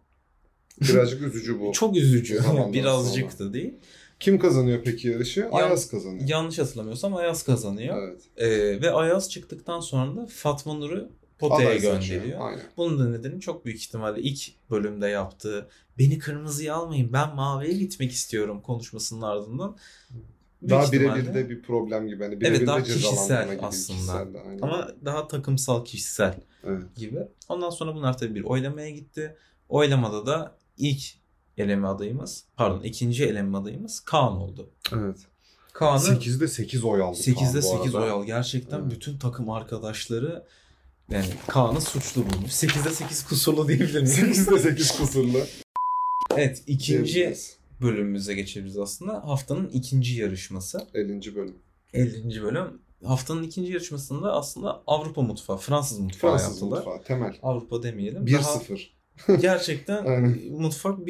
Birazcık üzücü bu. çok üzücü. Birazcık da değil. Kim kazanıyor peki yarışı? Ayaz kazanıyor. Yanlış hatırlamıyorsam Ayaz kazanıyor. Evet. Ee, ve Ayaz çıktıktan sonra da Fatma Nur'u potaya Aday gönderiyor. Aynen. Bunun da nedeni çok büyük ihtimalle ilk bölümde yaptığı beni kırmızıya almayın ben maviye gitmek istiyorum konuşmasının ardından. büyük Daha birebir de bir problem gibi. Hani Evet, birebir daha de cezalandırma kişisel gibi. aslında. Kişisel de, aynen. ama daha takımsal kişisel Evet. gibi. Ondan sonra bunlar tabii bir oylamaya gitti. Oylamada da ilk eleme adayımız pardon ikinci eleme adayımız Kaan oldu. Evet. Kaan'ı 8'de 8 oy aldı. 8'de Kaan bu 8 arada. oy al. Gerçekten Evet. bütün takım arkadaşları yani Kaan'ı suçlu bulmuş. 8'de 8 kusurlu diyebilir miyiz? 8'de 8 kusurlu. evet ikinci diyebiliriz. bölümümüze geçebiliriz aslında. Haftanın ikinci yarışması. 50. bölüm. 50. bölüm. Haftanın ikinci yarışmasında aslında Avrupa mutfağı, Fransız mutfağı Fransız yaptılar. mutfağı temel. Avrupa demeyelim. Daha 1-0. gerçekten mutfak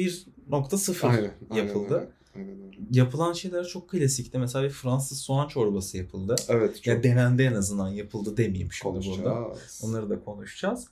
1.0 Aynen. aynen yapıldı. Aynen öyle. Yapılan şeyler çok klasikti. Mesela bir Fransız soğan çorbası yapıldı. Evet. Çok Ya denendi en azından yapıldı demeyeyim şimdi burada. Onları da konuşacağız.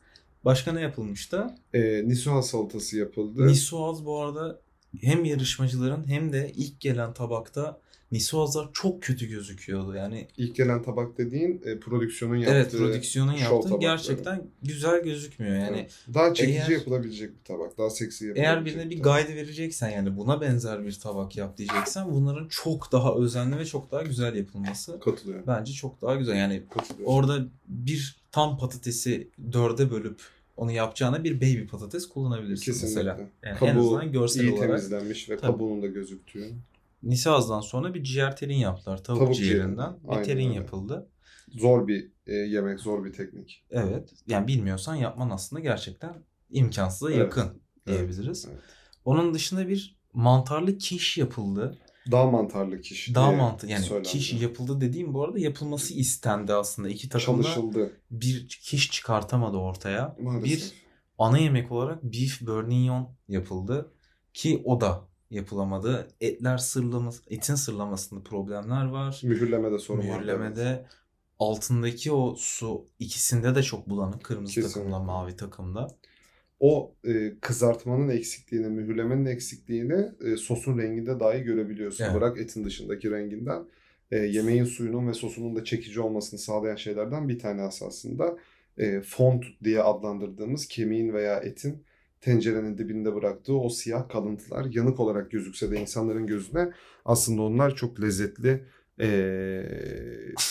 Başka ne yapılmıştı? Ee, Nisuha salatası yapıldı. Nisuaz bu arada hem yarışmacıların hem de ilk gelen tabakta Nisuazlar çok kötü gözüküyordu. Yani İlk gelen tabak dediğin e, prodüksiyonun yaptığı. evet prodüksiyonun yaptığı gerçekten güzel gözükmüyor. Yani Evet. Daha çekici eğer- yapılabilecek bir tabak. Daha seksi yapılabilecek eğer birine bir tabak. guide vereceksen yani buna benzer bir tabak yap diyeceksen bunların çok daha özenli ve çok daha güzel yapılması Katılıyorum. bence çok daha güzel. Yani Katılıyorum. orada bir tam patatesi dörde bölüp onu yapacağına bir baby patates kullanabilirsin Kesinlikle. mesela. Yani en Kabuğu azından görsel iyi olarak. temizlenmiş ve Tabii. kabuğunun da gözüktüğü. Nisaz'dan sonra bir ciğer terin yaptılar. Tavuk, Tavuk ciğerinden ciğerinden. bir terin öyle. yapıldı. Zor bir e, yemek, zor bir teknik. Evet. Yani bilmiyorsan yapman aslında gerçekten imkansıza Evet. yakın diyebiliriz. Evet. Onun dışında bir mantarlı kiş yapıldı. Dağ mantarlı kiş. Diye mantı yani söylendi. kiş yapıldı dediğim bu arada yapılması istendi aslında. İki takım da Çalışıldı. bir kiş çıkartamadı ortaya. Maalesef. Bir ana yemek olarak beef bourguignon yapıldı ki o da yapılamadı. Etler sırlaması, etin sırlamasında problemler var. Mühürlemede sorun evet. Mühürlemede altındaki o su ikisinde de çok bulanık. Kırmızı Kesinlikle. takımla mavi takımda. O e, kızartmanın eksikliğini, mühürlemenin eksikliğini e, sosun renginde dahi görebiliyorsun. Evet. Bırak etin dışındaki renginden. E, yemeğin suyunun ve sosunun da çekici olmasını sağlayan şeylerden bir tanesi aslında. E, font diye adlandırdığımız kemiğin veya etin tencerenin dibinde bıraktığı o siyah kalıntılar yanık olarak gözükse de insanların gözüne aslında onlar çok lezzetli e,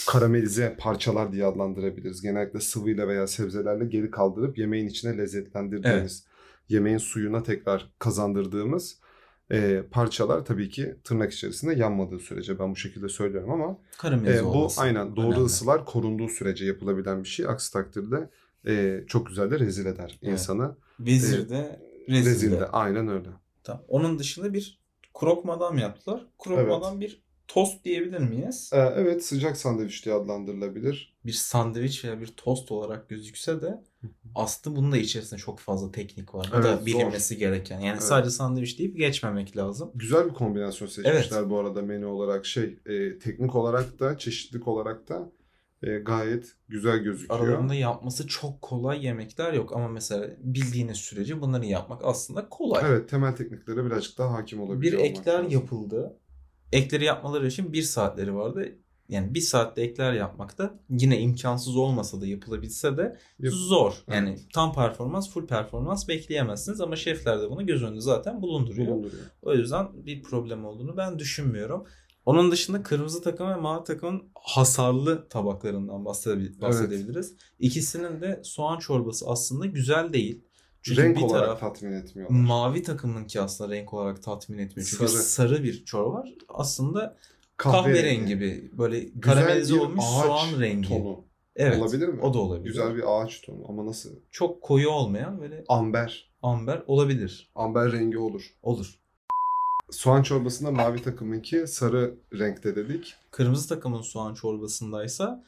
karamelize parçalar diye adlandırabiliriz. Genellikle sıvıyla veya sebzelerle geri kaldırıp yemeğin içine lezzetlendirdiğimiz, yemeğin suyuna tekrar kazandırdığımız e, parçalar tabii ki tırnak içerisinde yanmadığı sürece ben bu şekilde söylüyorum ama e, bu aynen doğru önemli. ısılar korunduğu sürece yapılabilen bir şey. Aksi takdirde e, çok güzel de rezil eder Evet. insanı. Vezir'de, rezilde. Rezilde aynen öyle. Tamam. Onun dışında bir krok madam yaptılar. Krok Evet. madam bir tost diyebilir miyiz? Ee, evet sıcak sandviç diye adlandırılabilir. Bir sandviç veya bir tost olarak gözükse de aslında bunun da içerisinde çok fazla teknik var. Bu Evet, da zor. bilinmesi gereken. Yani Evet. sadece sandviç deyip geçmemek lazım. Güzel bir kombinasyon seçmişler bu arada menü olarak. Şey e, teknik olarak da çeşitlilik olarak da e, gayet güzel gözüküyor. Aralarında yapması çok kolay yemekler yok ama mesela bildiğiniz sürece bunları yapmak aslında kolay. Evet temel tekniklere birazcık daha hakim bir olabiliyor. olmak ekler lazım. yapıldı. Ekleri yapmaları için bir saatleri vardı. Yani bir saatte ekler yapmak da yine imkansız olmasa da yapılabilse de Yap- zor. Yani Evet. tam performans, full performans bekleyemezsiniz ama şefler de bunu göz önünde zaten bulunduruyor. Bulunduruyor. O yüzden bir problem olduğunu ben düşünmüyorum. Onun dışında kırmızı takım ve mavi takımın hasarlı tabaklarından bahsedebil- bahsedebiliriz. İkisinin de soğan çorbası aslında güzel değil. Çünkü Renk bir olarak taraf tatmin etmiyorlar. mavi takımınki aslında renk olarak tatmin etmiyor. Çünkü Sarı. sarı, bir çorba var. Aslında kahverengi bir böyle Güzel karamelize olmuş soğan rengi. Tonu. Evet. Olabilir mi? O da olabilir. Güzel bir ağaç tonu ama nasıl? Çok koyu olmayan böyle Amber. amber olabilir. Amber rengi olur. Olur. Soğan çorbasında mavi takımınki sarı renkte dedik. Kırmızı takımın soğan çorbasındaysa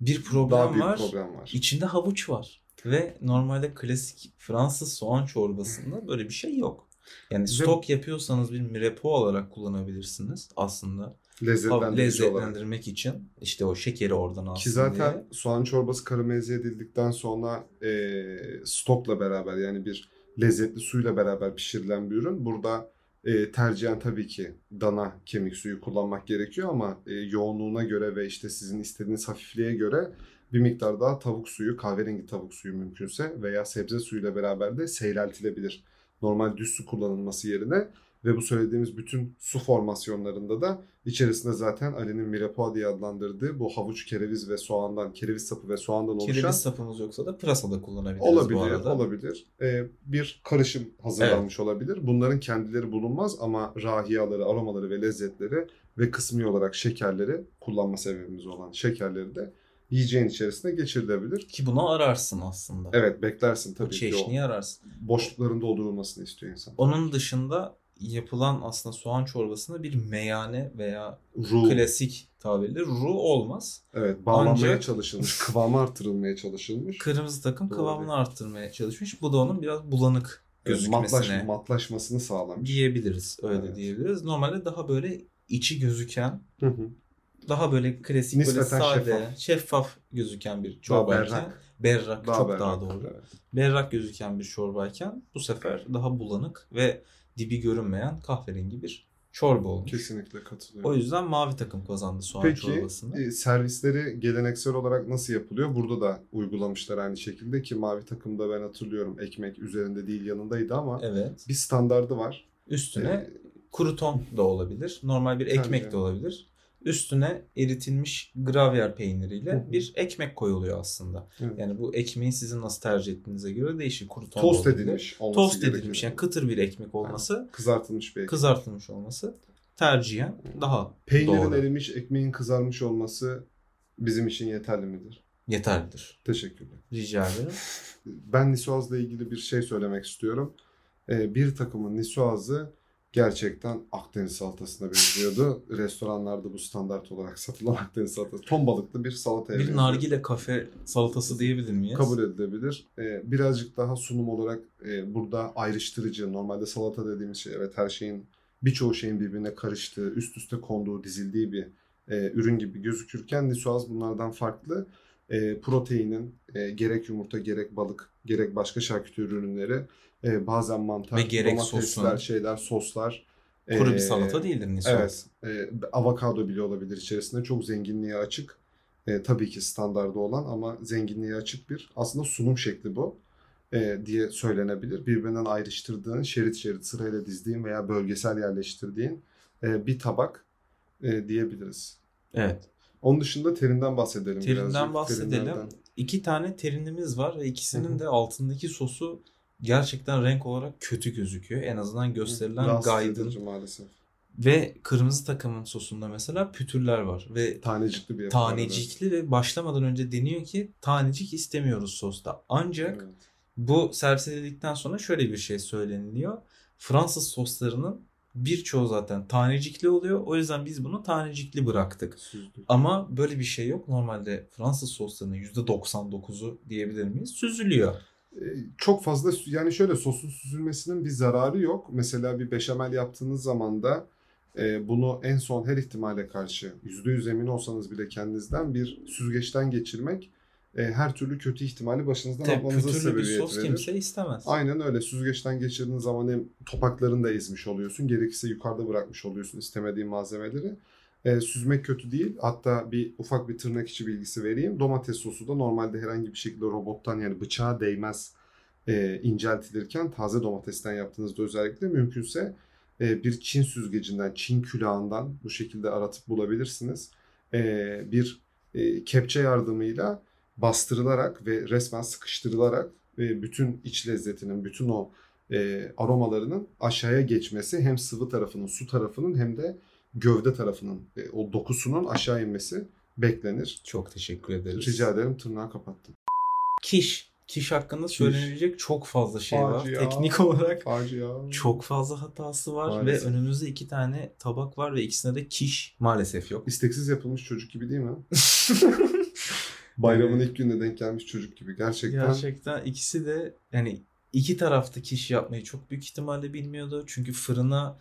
bir problem Daha büyük var. problem var. İçinde havuç var. Ve normalde klasik Fransız soğan çorbasında böyle bir şey yok. Yani stok yapıyorsanız bir mirepo olarak kullanabilirsiniz aslında. Lezzetlendirici olarak. Lezzetlendirmek için işte o şekeri oradan alsın Ki zaten diye. soğan çorbası karamelize edildikten sonra e, stokla beraber yani bir lezzetli suyla beraber pişirilen bir ürün. Burada e, tercihen tabii ki dana kemik suyu kullanmak gerekiyor ama e, yoğunluğuna göre ve işte sizin istediğiniz hafifliğe göre bir miktar daha tavuk suyu, kahverengi tavuk suyu mümkünse veya sebze suyuyla beraber de seyreltilebilir. Normal düz su kullanılması yerine ve bu söylediğimiz bütün su formasyonlarında da içerisinde zaten Ali'nin mirepoix diye adlandırdığı bu havuç, kereviz ve soğandan, kereviz sapı ve soğandan oluşan Kereviz sapımız yoksa da pırasa da kullanabiliriz olabilir, bu arada. olabilir. Ee, bir karışım hazırlanmış olabilir. Bunların kendileri bulunmaz ama rahiyaları, aromaları ve lezzetleri ve kısmi olarak şekerleri kullanma sebebimiz olan şekerleri de yiyeceğin içerisine geçirilebilir. Ki bunu ararsın aslında. Evet beklersin tabii ki o ararsın. boşlukların doldurulmasını istiyor insan. Onun dışında yapılan aslında soğan çorbasında bir meyane veya Ruh. klasik tabirle ru olmaz. Evet bağlanmaya Ancak- çalışılmış, kıvamı artırılmaya çalışılmış. Kırmızı takım Doğru. kıvamını arttırmaya çalışmış. Bu da onun biraz bulanık gözükmesine Matlaş, matlaşmasını sağlamış. diyebiliriz. Öyle Evet. diyebiliriz. Normalde daha böyle içi gözüken, Hı hı. daha böyle klasik böyle Nispeten sade, şeffaf. şeffaf. gözüken bir Daha çorbayken berrak. berrak, Daha çok berrak. daha doğru. Evet. Berrak gözüken bir çorbayken bu sefer daha bulanık ve dibi görünmeyen kahverengi bir çorba olmuş. Kesinlikle katılıyorum. O yüzden mavi takım kazandı soğan Peki çorbasında. e, servisleri geleneksel olarak nasıl yapılıyor? Burada da uygulamışlar aynı şekilde ki mavi takımda ben hatırlıyorum ekmek üzerinde değil yanındaydı ama Evet. bir standardı var. Üstüne E, kruton da olabilir. Normal bir ekmek Tabii. de olabilir. Üstüne eritilmiş gravyer peyniriyle Hı hı. bir ekmek koyuluyor aslında. Evet. Yani bu ekmeği sizin nasıl tercih ettiğinize göre değişir. Da tost edilmiş olması Tost gerekiyor. edilmiş yani kıtır bir ekmek olması, Kızartılmış bir ekmek. kızartılmış olması tercihen daha Peynirin doğru. erimiş, ekmeğin kızarmış olması bizim için yeterli midir? yeterlidir. Teşekkürler. Rica ederim. Ben Nisuaz'la ilgili bir şey söylemek istiyorum. Ee, bir takımın Nisuaz'ı gerçekten Akdeniz salatasına benziyordu. Restoranlarda bu standart olarak satılan Akdeniz salatası. Ton balıklı bir salataya bir benziyor. nargile kafe salatası diyebilir miyiz? kabul edilebilir. Ee, birazcık daha sunum olarak e, burada ayrıştırıcı. Normalde salata dediğimiz şey evet her şeyin birçoğu şeyin birbirine karıştığı, üst üste konduğu, dizildiği bir e, ürün gibi gözükürken Nisuaz bunlardan farklı. E, proteinin e, gerek yumurta, gerek balık, gerek başka şarküteri ürünleri, e, bazen mantar, Ve gerek domatesler, sosun. şeyler, soslar. Kuru bir salata değildir Nisuaz. Evet. E, avokado bile olabilir içerisinde. Çok zenginliğe açık. E, tabii ki standardı olan ama zenginliğe açık bir aslında sunum şekli bu e, diye söylenebilir. Birbirinden ayrıştırdığın, şerit şerit sırayla dizdiğin veya bölgesel yerleştirdiğin e, bir tabak e, diyebiliriz. Evet. Onun dışında terinden bahsedelim Terinden birazcık. bahsedelim. Terinlerden. İki tane terinimiz var ve ikisinin hı. de altındaki sosu gerçekten renk olarak kötü gözüküyor. En azından gösterilen guide'ın maalesef. Ve kırmızı takımın sosunda mesela pütürler var ve Tanecikli bir tanecikli ve başlamadan önce deniyor ki tanecik istemiyoruz sosta. Ancak evet. bu servis edildikten sonra şöyle bir şey söyleniliyor. Fransız soslarının birçoğu zaten tanecikli oluyor. O yüzden biz bunu tanecikli bıraktık. Süzdük. Ama böyle bir şey yok. Normalde Fransız soslarının %99'u diyebilir miyiz? Süzülüyor. Çok fazla yani şöyle sosun süzülmesinin bir zararı yok. Mesela bir beşamel yaptığınız zaman da e, bunu en son her ihtimale karşı %100 emin olsanız bile kendinizden bir süzgeçten geçirmek e, her türlü kötü ihtimali başınızdan Tabii atmanıza sebebiyet sos verir. kimse istemez. Aynen öyle. Süzgeçten geçirdiğin zaman hem topaklarını da ezmiş oluyorsun. Gerekirse yukarıda bırakmış oluyorsun istemediğin malzemeleri. Ee, süzmek kötü değil. Hatta bir ufak bir tırnak içi bilgisi vereyim. Domates sosu da normalde herhangi bir şekilde robottan yani bıçağa değmez e, inceltilirken taze domatesten yaptığınızda özellikle mümkünse e, bir Çin süzgecinden, Çin külahından bu şekilde aratıp bulabilirsiniz. E, bir e, kepçe yardımıyla bastırılarak ve resmen sıkıştırılarak ve bütün iç lezzetinin, bütün o e, aromalarının aşağıya geçmesi hem sıvı tarafının, su tarafının hem de gövde tarafının, e, o dokusunun aşağı inmesi beklenir. Çok teşekkür ederiz. Rica ederim tırnağı kapattım. Kiş. Kiş hakkında söylenebilecek çok fazla şey var. Facia. Teknik olarak Facia. çok fazla hatası var Maalesef. ve önümüzde iki tane tabak var ve ikisinde de kiş maalesef yok. İsteksiz yapılmış çocuk gibi değil mi? Bayramın ilk gününe denk gelmiş çocuk gibi. Gerçekten. Gerçekten ikisi de yani iki tarafta kiş yapmayı çok büyük ihtimalle bilmiyordu. Çünkü fırına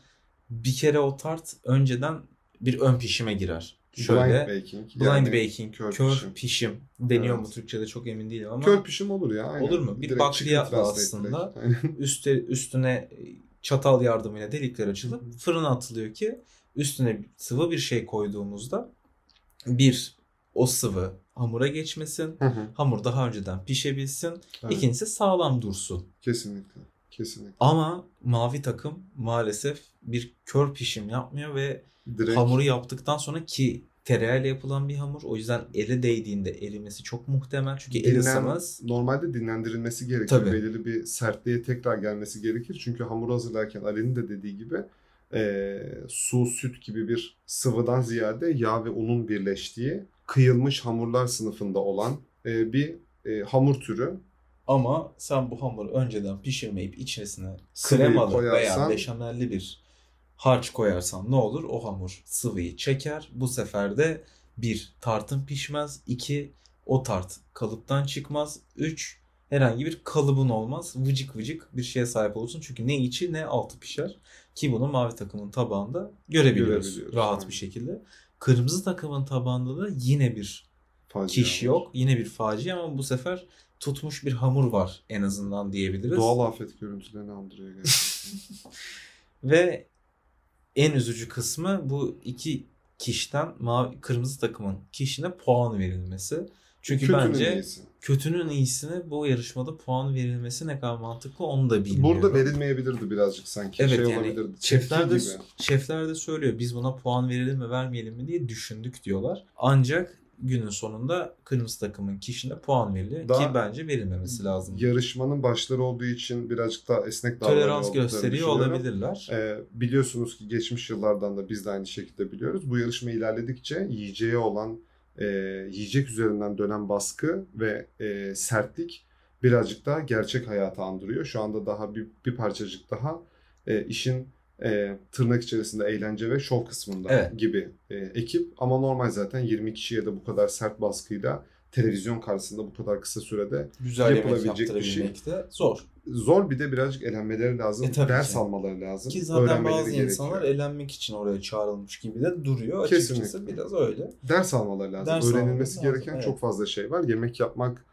bir kere o tart önceden bir ön pişime girer. Şöyle Blind baking. blind yani baking, kör kör, pişim. pişim, deniyor Evet. mu Türkçe'de çok emin değilim ama Kör pişim olur ya. Aynen. Olur mu? Bir bakliyatla aslında. üste, üstüne çatal yardımıyla delikler açılıp fırına atılıyor ki üstüne sıvı bir şey koyduğumuzda bir o sıvı hamura geçmesin. Hı hı. Hamur daha önceden pişebilsin. Evet. İkincisi sağlam dursun. Kesinlikle. Kesinlikle. Ama mavi takım maalesef bir kör pişim yapmıyor ve Direkt hamuru yaptıktan sonra ki tereyağıyla yapılan bir hamur. O yüzden ele değdiğinde erimesi çok muhtemel. Çünkü el dinlen- ısınmaz. Normalde dinlendirilmesi gerekir. Tabii. Belirli bir sertliğe tekrar gelmesi gerekir. Çünkü hamur hazırlarken Ali'nin de dediği gibi e, su, süt gibi bir sıvıdan ziyade yağ ve unun birleştiği kıyılmış hamurlar sınıfında olan e, bir e, hamur türü. Ama sen bu hamuru önceden pişirmeyip içerisine kremalı veya beşamelli bir harç koyarsan ne olur? O hamur sıvıyı çeker. Bu sefer de bir tartın pişmez. iki o tart kalıptan çıkmaz. Üç herhangi bir kalıbın olmaz. Vıcık vıcık bir şeye sahip olursun. Çünkü ne içi ne altı pişer. Ki bunu mavi takımın tabağında görebiliyoruz, Görebiliyoruz, rahat aynen. bir şekilde. Kırmızı takımın tabağında da yine bir Facia kiş var. yok. Yine bir facia ama bu sefer tutmuş bir hamur var en azından diyebiliriz. Doğal afet görüntülerini andırıyor gerçekten. Ve en üzücü kısmı bu iki kişiden mavi kırmızı takımın kişine puan verilmesi. Çünkü Kötünün bence iyisi. kötünün iyisine bu yarışmada puan verilmesi ne kadar mantıklı onu da bilmiyorum. Burada verilmeyebilirdi birazcık sanki. Evet şey yani olabilirdi. şefler de, şefler de söylüyor biz buna puan verelim mi vermeyelim mi diye düşündük diyorlar. Ancak günün sonunda kırmızı takımın kişine puan veriliyor Daha- ki bence verilmemesi lazım. Yarışmanın başları olduğu için birazcık daha esnek davranıyor Tolerans gösteriyor olabilirler. Ee, biliyorsunuz ki geçmiş yıllardan da biz de aynı şekilde biliyoruz. Bu yarışma ilerledikçe yiyeceğe olan e, yiyecek üzerinden dönen baskı ve e, sertlik birazcık daha gerçek hayata andırıyor. Şu anda daha bir, bir parçacık daha e, işin e, tırnak içerisinde eğlence ve şov kısmında Evet. gibi e, ekip. Ama normal zaten 20 kişiye de bu kadar sert baskıyla televizyon karşısında bu kadar kısa sürede Güzel yapılabilecek bir şey. de zor. zor bir de birazcık elenmeleri lazım. E, ders ki. almaları lazım. Ki zaten bazı gerekiyor. insanlar elenmek için oraya çağrılmış gibi de duruyor. Açıkçası Kesinlikle. biraz öyle. Ders almaları lazım. Ders Öğrenilmesi almaları lazım, gereken evet. çok fazla şey var. Yemek yapmak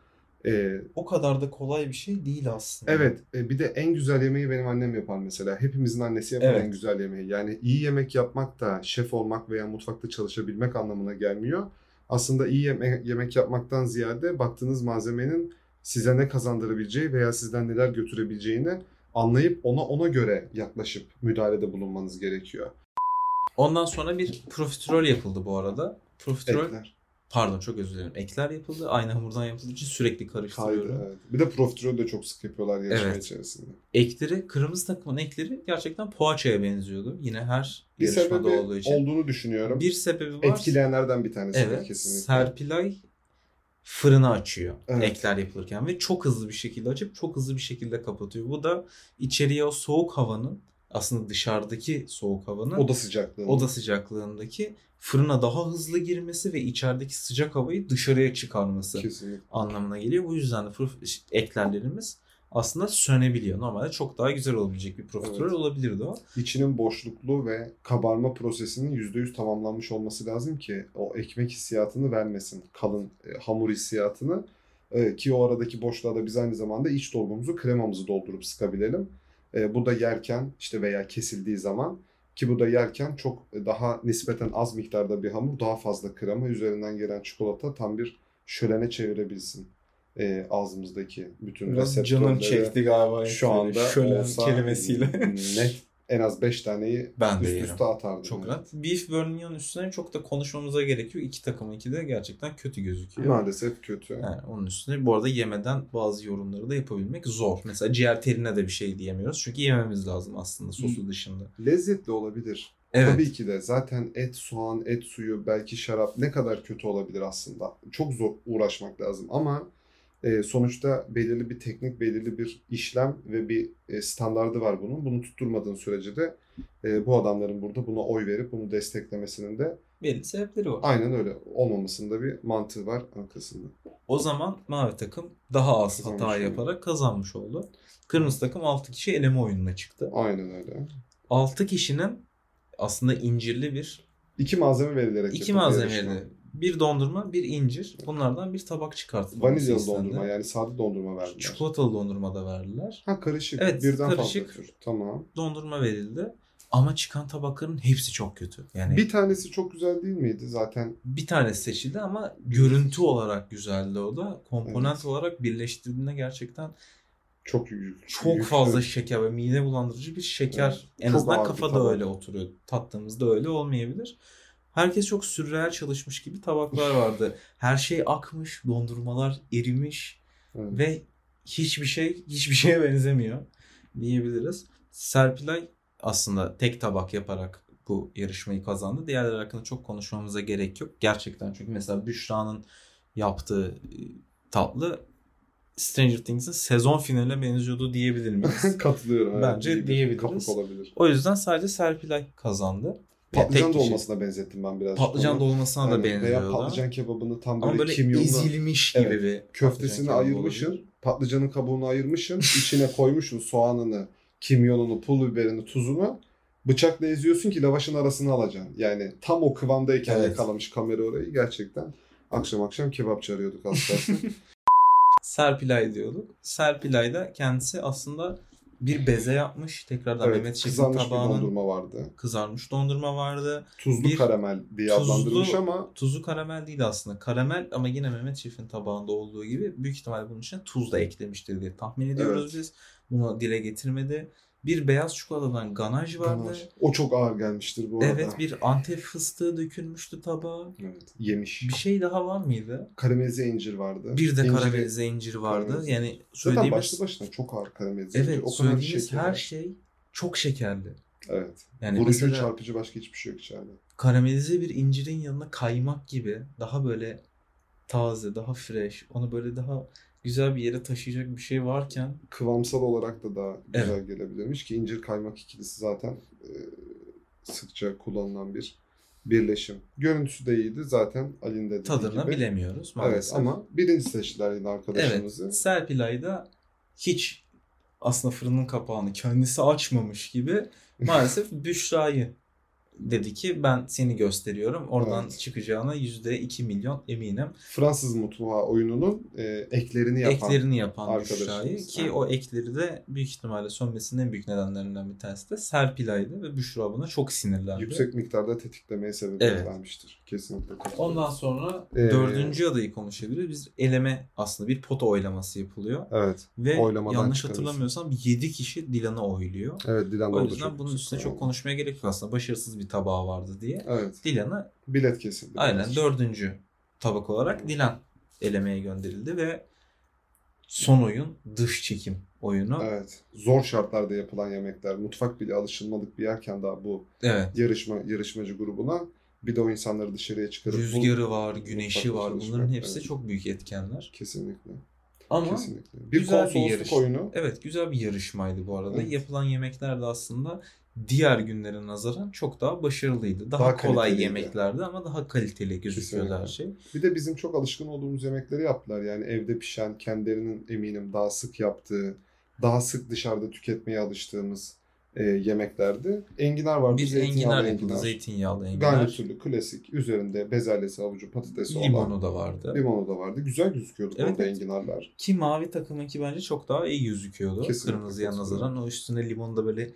e, O kadar da kolay bir şey değil aslında. evet e, bir de en güzel yemeği benim annem yapar mesela. Hepimizin annesi yapar Evet. en güzel yemeği. Yani iyi yemek yapmak da şef olmak veya mutfakta çalışabilmek anlamına gelmiyor. Aslında iyi yeme- yemek yapmaktan ziyade baktığınız malzemenin size ne kazandırabileceği veya sizden neler götürebileceğini anlayıp ona ona göre yaklaşıp müdahalede bulunmanız gerekiyor. Ondan sonra bir profiterol yapıldı bu arada. Profiterol Ekler. Pardon çok özür dilerim. Ekler yapıldı. Aynı hamurdan yapıldığı için sürekli karıştırıyorum. Kaydı evet. Bir de profiterol de çok sık yapıyorlar yarışma Evet. içerisinde. Ekleri, kırmızı takımın ekleri gerçekten poğaçaya benziyordu. Yine her Bir yarışmada sebebi olduğu için. olduğunu düşünüyorum. Bir sebebi var. Etkileyenlerden bir tanesi Evet. kesinlikle. Serpilay fırını açıyor Evet. ekler yapılırken ve çok hızlı bir şekilde açıp çok hızlı bir şekilde kapatıyor. Bu da içeriye o soğuk havanın aslında dışarıdaki soğuk havanın Oda sıcaklığı. oda sıcaklığındaki fırına daha hızlı girmesi ve içerideki sıcak havayı dışarıya çıkarması Kesinlikle. anlamına geliyor. Bu yüzden de eklerlerimiz aslında sönebiliyor. Normalde çok daha güzel olabilecek bir profiterol Evet. olabilirdi o. İçinin boşluklu ve kabarma prosesinin %100 tamamlanmış olması lazım ki o ekmek hissiyatını vermesin. Kalın e, hamur hissiyatını. E, ki o aradaki boşluğa da biz aynı zamanda iç dolgumuzu, kremamızı doldurup sıkabilelim. E, bu da yerken işte veya kesildiği zaman ki bu da yerken çok daha nispeten az miktarda bir hamur, daha fazla krema, üzerinden gelen çikolata tam bir şölene çevirebilsin. E, ağzımızdaki bütün Biraz canım reseptörleri çekti galiba. şu anda Şölen olsa kelimesiyle. net en az 5 taneyi Ben üst üste atardım. Çok yani. rahat. Beef Bourguignon üstüne çok da konuşmamıza gerek yok. İki takımınki de gerçekten kötü gözüküyor. Maalesef kötü. Yani onun üstüne bu arada yemeden bazı yorumları da yapabilmek zor. Mesela ciğer teline de bir şey diyemiyoruz. Çünkü yememiz lazım aslında sosu dışında. Lezzetli olabilir. Evet. Tabii ki de zaten et, soğan, et suyu, belki şarap ne kadar kötü olabilir aslında. Çok zor uğraşmak lazım ama e, sonuçta belirli bir teknik, belirli bir işlem ve bir e, standardı var bunun. Bunu tutturmadığın sürece de e, bu adamların burada buna oy verip bunu desteklemesinin de Belli sebepleri var. aynen öyle olmamasında bir mantığı var arkasında. O zaman mavi takım daha az Kazanmış hata oldu. yaparak kazanmış oldu. Kırmızı takım 6 kişi eleme oyununa çıktı. Aynen öyle. 6 kişinin aslında incirli bir İki malzeme verilerek iki malzemeli yarışma. Bir dondurma bir incir. Bunlardan bir tabak çıkartılması Vanilyalı dondurma yani sade dondurma verdiler. Çikolatalı dondurma da verdiler. Ha karışık. Evet, Birden karışık. fazla tür. Tamam. Dondurma verildi. Ama çıkan tabakların hepsi çok kötü. Yani Bir bir, tanesi çok güzel değil miydi zaten? tanesi seçildi ama görüntü olarak güzeldi o da. Komponent Evet. olarak birleştirdiğinde gerçekten Çok yük, çok yüklü. fazla şeker ve mide bulandırıcı bir şeker. Evet. En Çok azından bir kafada öyle oturuyor. Tattığımızda öyle olmayabilir. Herkes çok sürreel çalışmış gibi tabaklar vardı. Her şey akmış, dondurmalar erimiş Evet. ve hiçbir şey hiçbir şeye benzemiyor diyebiliriz. Serpilay aslında tek tabak yaparak bu yarışmayı kazandı. Diğerleri hakkında çok konuşmamıza gerek yok. Gerçekten çünkü mesela Büşra'nın yaptığı e, tatlı Stranger Things'in sezon finaline benziyordu diyebilir miyiz? Katılıyorum. Bence diyebiliriz. Olabilir. o yüzden sadece Serpilay kazandı. Patlıcan dolmasına benzettim ben birazcık. Patlıcan onu. dolmasına da Aynen. benziyordu. Veya patlıcan kebabını tam böyle, Ama böyle kimyonlu ezilmiş gibi Evet. bir köftesini ayırmışsın. olabilir. Patlıcanın kabuğunu ayırmışsın. içine koymuşsun soğanını, kimyonunu, pul biberini, tuzunu. Bıçakla eziyorsun ki lavaşın arasını alacaksın. Yani tam o kıvamdayken Evet. yakalamış kamera orayı. Gerçekten akşam akşam kebapçı arıyorduk az. Serpilay diyorduk. Serpilay da kendisi aslında bir beze yapmış. Tekrardan evet, Mehmet Şef'in kızarmış bir tabağının dondurma vardı. kızarmış dondurma vardı. Tuzlu Bir karamel diye tuzlu- adlandırılmış ama Tuzu karamel değil aslında. Karamel ama yine Mehmet Şef'in tabağında olduğu gibi büyük ihtimalle bunun içine tuz da eklemiştir diye tahmin ediyoruz Evet. biz. Bunu dile getirmedi. Bir beyaz çikolatadan ganaj vardı. Ganaj. o çok ağır gelmiştir bu arada. Evet bir antep fıstığı dökülmüştü tabağa. Evet, yemiş. Bir şey daha var mıydı? Karamelize incir vardı. Bir de İnciri- karamelize incir vardı. karamelize. Yani Zaten söylediğimiz başlı başına çok ağır karamelize incir. Evet O kadar söylediğimiz her şey çok şekerli. Evet. Yani Vurucu, mesela çarpıcı başka hiçbir şey yok içeride. karamelize bir incirin yanına kaymak gibi daha böyle taze, daha fresh, onu böyle daha güzel bir yere taşıyacak bir şey varken Kıvamsal olarak da daha güzel gelebilirmiş ki incir kaymak ikilisi zaten e, sıkça kullanılan bir birleşim. Görüntüsü de iyiydi zaten Ali'nin de dediği tadını gibi. bilemiyoruz Evet maalesef. ama birinci seçtiler yine evet, arkadaşımızı. Serpilay da hiç aslında fırının kapağını kendisi açmamış gibi maalesef Büşra'yı dedi ki ben seni gösteriyorum. Oradan Evet. çıkacağına %2 milyon eminim. Fransız mutfağı oyununun e, eklerini yapan. eklerini yapan. Büşra'yı ki Aynen. o ekleri de büyük ihtimalle sönmesinin en büyük nedenlerinden bir tanesi de Serpilay'dı ve Büşra buna çok sinirlendi. Yüksek miktarda tetiklemeye sebebiyet Evet. vermiştir. Kesinlikle. Ondan sonra Ee, dördüncü adayı konuşabiliriz. Biz eleme aslında bir pota oylaması yapılıyor. Evet. Ve Oylamadan yanlış çıkarız. hatırlamıyorsam 7 kişi Dilan'ı oyluyor. Evet Dilan O yüzden bunun üstüne çok konuşmaya gerek yok aslında. Başarısız bir tabağı vardı diye. Evet. Dilan'ı Bilet kesildi. aynen birazcık. dördüncü tabak olarak Dilan elemeye gönderildi ve son oyun dış çekim oyunu. Evet. Zor şartlarda yapılan yemekler. Mutfak bile alışılmadık bir yerken daha bu Evet. yarışma yarışmacı grubuna bir de o insanları dışarıya çıkarıp bu- Rüzgarı var, güneşi var. çalışmak, Bunların hepsi evet. çok büyük etkenler. kesinlikle. Ama kesinlikle. Bir güzel bir yarış. oyunu. evet güzel bir yarışmaydı bu arada. Evet. Yapılan yemekler de aslında diğer günlere nazaran çok daha başarılıydı. Daha, Daha kolay yemeklerdi ama daha kaliteli gözüküyordu her şey. Bir de bizim çok alışkın olduğumuz yemekleri yaptılar. Yani evde pişen, kendilerinin eminim daha sık yaptığı, daha sık dışarıda tüketmeye alıştığımız e, yemeklerdi. Enginar vardı. Bir enginar yapıldı. Zeytinyağlı enginar. Garnitürlü, klasik. Üzerinde bezelyesi, havucu, patatesi olan. Limonu da vardı. Limonu da vardı. Güzel gözüküyordu Evet, orada enginarlar. Ki mavi takımınki bence çok daha iyi gözüküyordu. Kesinlikle Kırmızıya nazaran. O üstüne limonu da böyle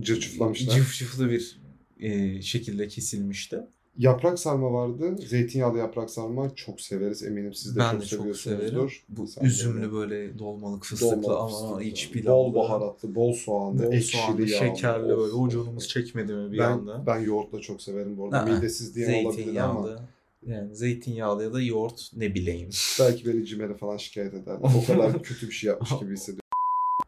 Cırçıflamışlar. cıf cıflı bir e, şekilde kesilmişti. Yaprak sarma vardı. Zeytinyağlı yaprak sarma çok severiz. Eminim siz de ben çok de çok severim. Bu Sen de üzümlü öyle. böyle dolmalık fıstıklı Dolmalık ama fıstıklı, iç pilavlı. Bol baharatlı, bol soğanlı, bol ekşili soğanlı, şekerli böyle. Of, O canımız çekmedi mi bir ben, anda? Ben yoğurtla çok severim bu arada. Aa, Midesiz diye olabilir ama. Yani zeytinyağlı ya da yoğurt ne bileyim. belki beni cimere falan şikayet eder. O kadar kötü bir şey yapmış gibi hissediyorum.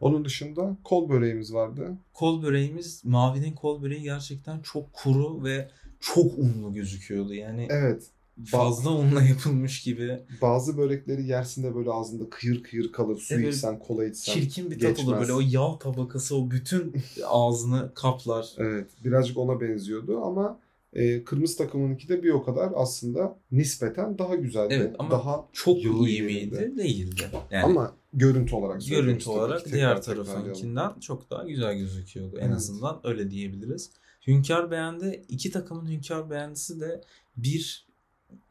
Onun dışında kol böreğimiz vardı. Kol böreğimiz, Mavi'nin kol böreği gerçekten çok kuru ve çok unlu gözüküyordu. Yani Evet. fazla unla yapılmış gibi. Bazı börekleri yersin de böyle ağzında kıyır kıyır kalır. Su Evet, içsen, kola içsen. Çirkin bir tat olur geçmez. böyle o yağ tabakası o bütün ağzını kaplar. Evet. Birazcık ona benziyordu ama e, kırmızı takımınki de bir o kadar aslında nispeten daha güzeldi. Evet, ama daha Çok iyi miydi? Değildi. Yani ama görüntü olarak görüntü olarak ki. diğer Tekrar tarafınkinden çok daha güzel gözüküyordu. En Evet. azından öyle diyebiliriz. Hünkar beğendi. İki takımın hünkar beğendisi de bir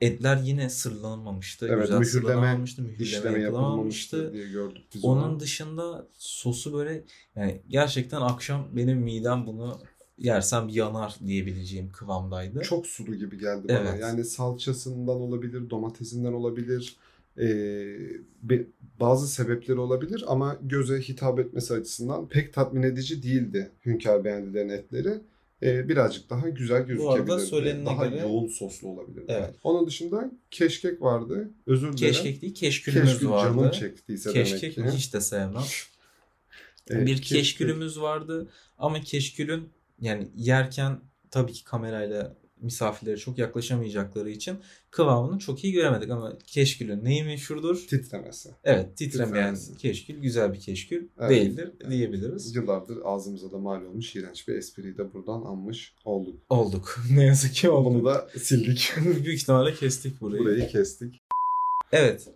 etler yine sırlanamamıştı. Evet, güzel mühürleme, sırlanamamıştı. Mühürleme İşleme yapılmamıştı diye gördük biz Onun onu. dışında sosu böyle yani gerçekten akşam benim midem bunu yersem yanar diyebileceğim kıvamdaydı. Çok sulu gibi geldi bana. Evet. Yani salçasından olabilir, domatesinden olabilir. Ee, bazı sebepleri olabilir ama göze hitap etmesi açısından pek tatmin edici değildi Hünkar beğendilerin etleri. Ee, birazcık daha güzel gözükebilirdi. daha göre- yoğun soslu olabilirdi. Evet. Onun dışında keşkek vardı. Özür dilerim. Keşkek değil keşkülümüz Keşkül vardı. canım çektiyse Keşkek demek ki. hiç de sevmem. Evet, bir keşkül. keşkülümüz vardı ama keşkülün yani yerken tabii ki kamerayla misafirlere çok yaklaşamayacakları için kıvamını çok iyi göremedik ama keşkülün neyi meşhurdur? Titremesi. Evet titremeyen Titremesi. keşkül güzel bir keşkül Evet. değildir Evet. diyebiliriz. Yıllardır ağzımıza da mal olmuş iğrenç bir espriyi de buradan anmış olduk. Olduk. ne yazık ki olduk. da sildik. Büyük ihtimalle kestik burayı. Burayı kestik. Evet.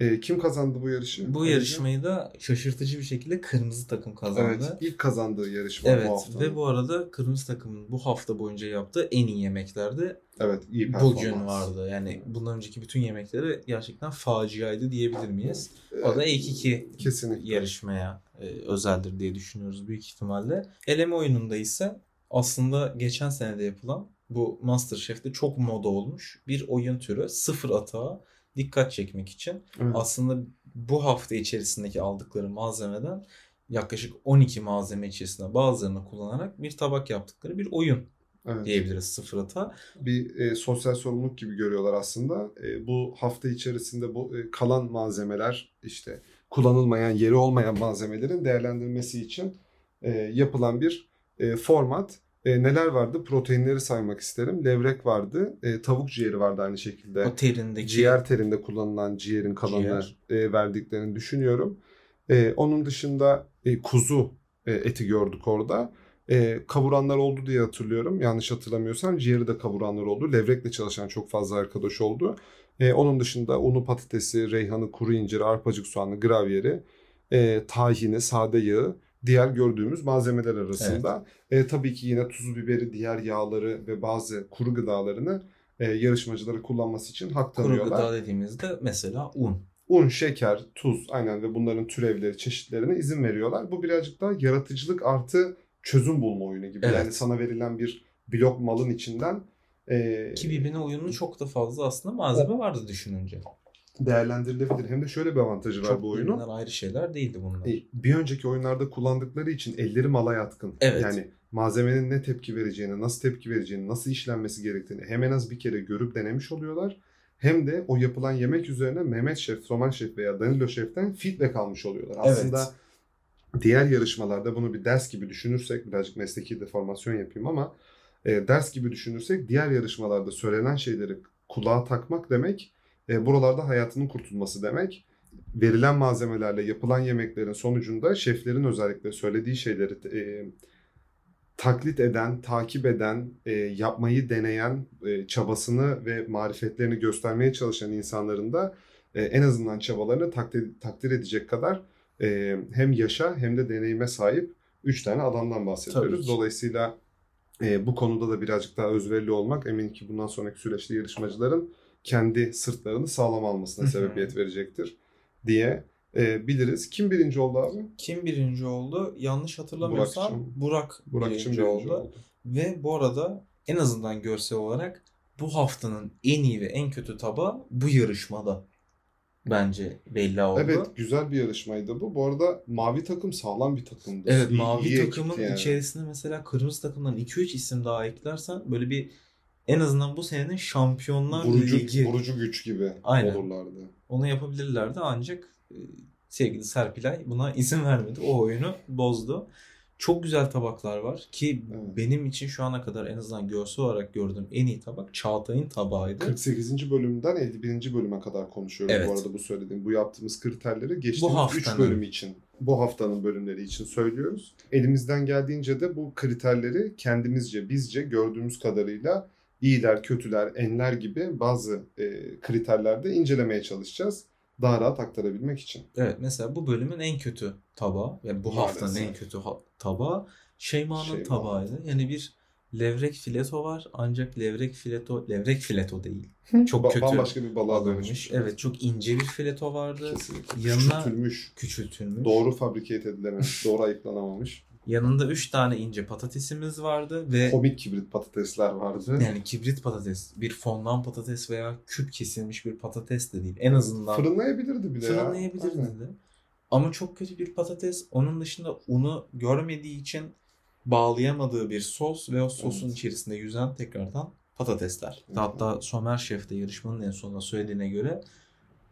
Ee, kim kazandı bu yarışı? Bu Ayrıca- yarışmayı da şaşırtıcı bir şekilde kırmızı takım kazandı. Evet, ilk kazandığı yarışma Evet bu hafta. ve bu arada kırmızı takımın bu hafta boyunca yaptığı en iyi yemeklerdi evet, iyi bugün vardı. Yani bundan önceki bütün yemekleri gerçekten faciaydı diyebilir miyiz? O da ilk iki Kesinlikle. yarışmaya e, özeldir diye düşünüyoruz büyük ihtimalle. Eleme oyununda ise aslında geçen senede yapılan bu Masterchef'te çok moda olmuş bir oyun türü. Sıfır atağa dikkat çekmek için. Evet. Aslında bu hafta içerisindeki aldıkları malzemeden yaklaşık 12 malzeme içerisinde bazılarını kullanarak bir tabak yaptıkları bir oyun evet. diyebiliriz sıfır hata. Bir e, sosyal sorumluluk gibi görüyorlar aslında. E, bu hafta içerisinde bu e, kalan malzemeler işte kullanılmayan, yeri olmayan malzemelerin değerlendirilmesi için e, yapılan bir e, format. E, neler vardı? Proteinleri saymak isterim. Levrek vardı. E, tavuk ciğeri vardı aynı şekilde. O terindeki ciğer terinde kullanılan ciğerin kalanını e, verdiklerini düşünüyorum. E, onun dışında e, kuzu e, eti gördük orada. E, kavuranlar oldu diye hatırlıyorum. Yanlış hatırlamıyorsam ciğeri de kavuranlar oldu. Levrekle çalışan çok fazla arkadaş oldu. E, onun dışında unu patatesi, reyhanı, kuru inciri, arpacık soğanı, gravyeri, e, tahini, sade yağı, diğer gördüğümüz malzemeler arasında. E, tabii ki yine tuzu, biberi, diğer yağları ve bazı kuru gıdalarını e, yarışmacılara kullanması için hak kuru tanıyorlar. gıda dediğimizde mesela un. Un, şeker, tuz aynen ve bunların türevleri, çeşitlerine izin veriyorlar. Bu birazcık daha yaratıcılık artı çözüm bulma oyunu gibi. Evet. Yani sana verilen bir blok malın içinden e, Ki birbirine uyumlu çok da fazla aslında malzeme vardı düşününce. Değerlendirilebilir. Hem de şöyle bir avantajı var Çok bu oyunun. birbirinden ayrı şeyler değildi bunlar. E, Bir önceki oyunlarda kullandıkları için elleri mala yatkın. Evet. Yani malzemenin ne tepki vereceğini, nasıl tepki vereceğini, nasıl işlenmesi gerektiğini hem en az bir kere görüp denemiş oluyorlar. hem de o yapılan yemek üzerine Mehmet Şef, Somer Şef veya Danilo Şef'ten feedback almış oluyorlar. Aslında diğer yarışmalarda bunu bir ders gibi düşünürsek, birazcık mesleki de formasyon yapayım ama e, ders gibi düşünürsek diğer yarışmalarda söylenen şeyleri kulağa takmak demek, e, buralarda hayatının kurtulması demek. Verilen malzemelerle yapılan yemeklerin sonucunda şeflerin özellikle söylediği şeyleri e, taklit eden, takip eden, e, yapmayı deneyen, e, çabasını ve marifetlerini göstermeye çalışan insanların da e, en azından çabalarını takdir, takdir edecek kadar e, hem yaşa hem de deneyime sahip 3 tane adamdan bahsediyoruz. Dolayısıyla e, bu konuda da birazcık daha özverili olmak emin ki bundan sonraki süreçte yarışmacıların kendi sırtlarını sağlam almasına sebebiyet verecektir diye e, biliriz. Kim birinci oldu abi? Kim birinci oldu? Yanlış hatırlamıyorsam Burak, Burak, birinci, birinci oldu. oldu. Ve bu arada en azından görsel olarak bu haftanın en iyi ve en kötü tabağı bu yarışmada bence belli oldu. Evet güzel bir yarışmaydı bu. Bu arada mavi takım sağlam bir takımdı. Evet iyi, mavi iyi takımın yani. içerisinde mesela kırmızı takımdan 2-3 isim daha eklersen böyle bir en azından bu senenin şampiyonlar vurucu, ligi. Vurucu güç gibi Aynen. olurlardı. Onu yapabilirlerdi ancak e, sevgili Serpilay buna izin vermedi. O oyunu bozdu. Çok güzel tabaklar var ki evet. benim için şu ana kadar en azından görsel olarak gördüğüm en iyi tabak Çağatay'ın tabağıydı. 48. bölümden 51. bölüme kadar konuşuyoruz evet. bu arada bu söylediğim. Bu yaptığımız kriterleri geçtiğimiz 3 bölüm için bu haftanın bölümleri için söylüyoruz. Elimizden geldiğince de bu kriterleri kendimizce, bizce gördüğümüz kadarıyla iyiler, kötüler, enler gibi bazı e, kriterlerde incelemeye çalışacağız daha rahat aktarabilmek için. Evet mesela bu bölümün en kötü tabağı yani bu Maalesef. haftanın en kötü ha- tabağı Şeyma'nın Şeyma. tabağıydı. Yani bir levrek fileto var ancak levrek fileto levrek fileto değil. Çok ba- kötü. Bambaşka bir balığa dönmüş. Evet çok ince bir fileto vardı. Kesinlikle. Yanına küçültülmüş. Küçültülmüş. Doğru fabrikate edilememiş. doğru ayıklanamamış. Yanında 3 tane ince patatesimiz vardı ve komik kibrit patatesler vardı. Yani kibrit patates, bir fondan patates veya küp kesilmiş bir patates de değil. En azından fırınlayabilirdi bile fırınlayabilirdi ya. de. Ama çok kötü bir patates. Onun dışında unu görmediği için bağlayamadığı bir sos ve o sosun evet. içerisinde yüzen tekrardan patatesler. Evet. Hatta Somer Şef de yarışmanın en sonunda söylediğine göre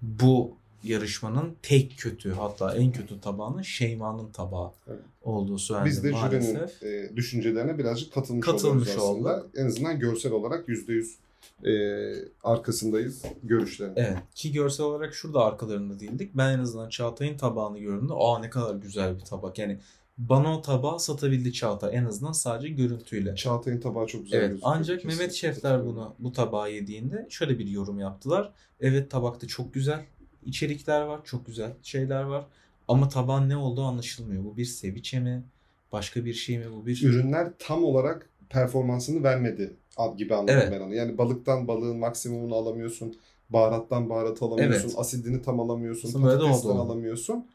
bu yarışmanın tek kötü hatta en kötü tabağının Şeyma'nın tabağı evet. olduğu söylendi Biz de jürinin e, düşüncelerine birazcık katılmış, katılmış aslında. Olduk. En azından görsel olarak %100 e, arkasındayız görüşlerin. Evet ki görsel olarak şurada arkalarında değildik. Ben en azından Çağatay'ın tabağını gördüğümde aa ne kadar güzel bir tabak. Yani bana o tabağı satabildi Çağatay en azından sadece görüntüyle. Çağatay'ın tabağı çok güzel. Evet ancak Mehmet Şefler bunu bu tabağı yediğinde şöyle bir yorum yaptılar. Evet tabakta çok güzel içerikler var. Çok güzel şeyler var. Ama taban ne olduğu anlaşılmıyor. Bu bir seviçe mi? Başka bir şey mi? Bu bir... Ürünler tam olarak performansını vermedi gibi anladım evet. ben onu. Yani balıktan balığın maksimumunu alamıyorsun. Baharattan baharat alamıyorsun. Evet. Asidini tam alamıyorsun. Aslında patatesten alamıyorsun.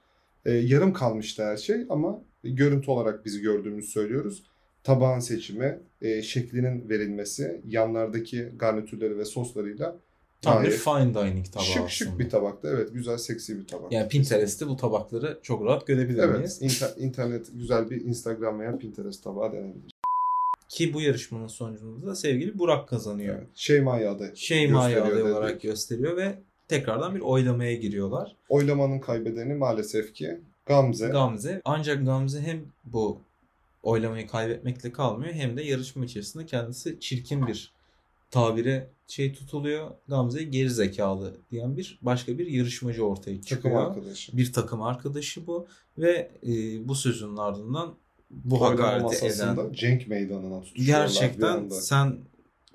Ee, yarım kalmıştı her şey ama görüntü olarak bizi gördüğümüzü söylüyoruz. Tabağın seçimi, e, şeklinin verilmesi, yanlardaki garnitürleri ve soslarıyla Tam bir fine dining tabağı şık, aslında. Şık bir tabakta evet güzel seksi bir tabak. Yani Pinterest'te bu tabakları çok rahat görebilir evet, miyiz? Evet internet güzel bir Instagram veya Pinterest tabağı denebilir. Ki bu yarışmanın sonucunda da sevgili Burak kazanıyor. Evet, Şeyma'yı aday Şeyma'yı aday olarak gösteriyor ve tekrardan bir oylamaya giriyorlar. Oylamanın kaybedeni maalesef ki Gamze. Gamze. Ancak Gamze hem bu oylamayı kaybetmekle kalmıyor hem de yarışma içerisinde kendisi çirkin bir tabire şey tutuluyor. Gamze geri zekalı diyen bir başka bir yarışmacı ortaya çıkıyor. Takım arkadaşı. Bir takım arkadaşı bu ve e, bu sözün ardından bu hakareti eden Cenk meydanına Gerçekten sen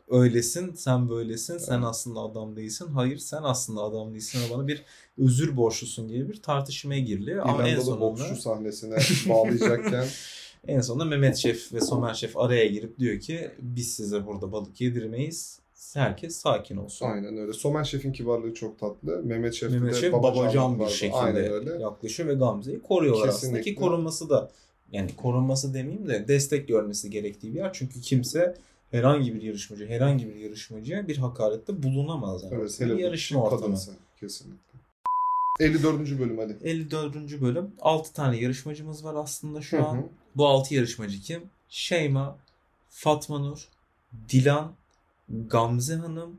öylesin, sen böylesin, evet. sen aslında adam değilsin. Hayır sen aslında adam değilsin bana bir özür borçlusun gibi bir tartışmaya giriliyor. Ama en sonunda boksçu sahnesine bağlayacakken en sonunda Mehmet Şef ve Somer Şef araya girip diyor ki biz size burada balık yedirmeyiz. Herkes sakin olsun. Aynen öyle. Somer Şef'in kibarlığı çok tatlı. Mehmet Şef Mehmet de Şef babacan bir şekilde Aynen öyle. yaklaşıyor ve Gamze'yi koruyorlar Kesinlikle. aslında ki korunması da yani korunması demeyeyim de destek görmesi gerektiği bir yer. Çünkü kimse herhangi bir yarışmacı, herhangi bir yarışmacıya bir hakarette bulunamaz. Yani. Evet, hele bir yarışma ortamı. Kesinlikle. 54. bölüm hadi. 54. bölüm. 6 tane yarışmacımız var aslında şu an. Bu 6 yarışmacı kim? Şeyma, Fatma Nur, Dilan, Gamze Hanım,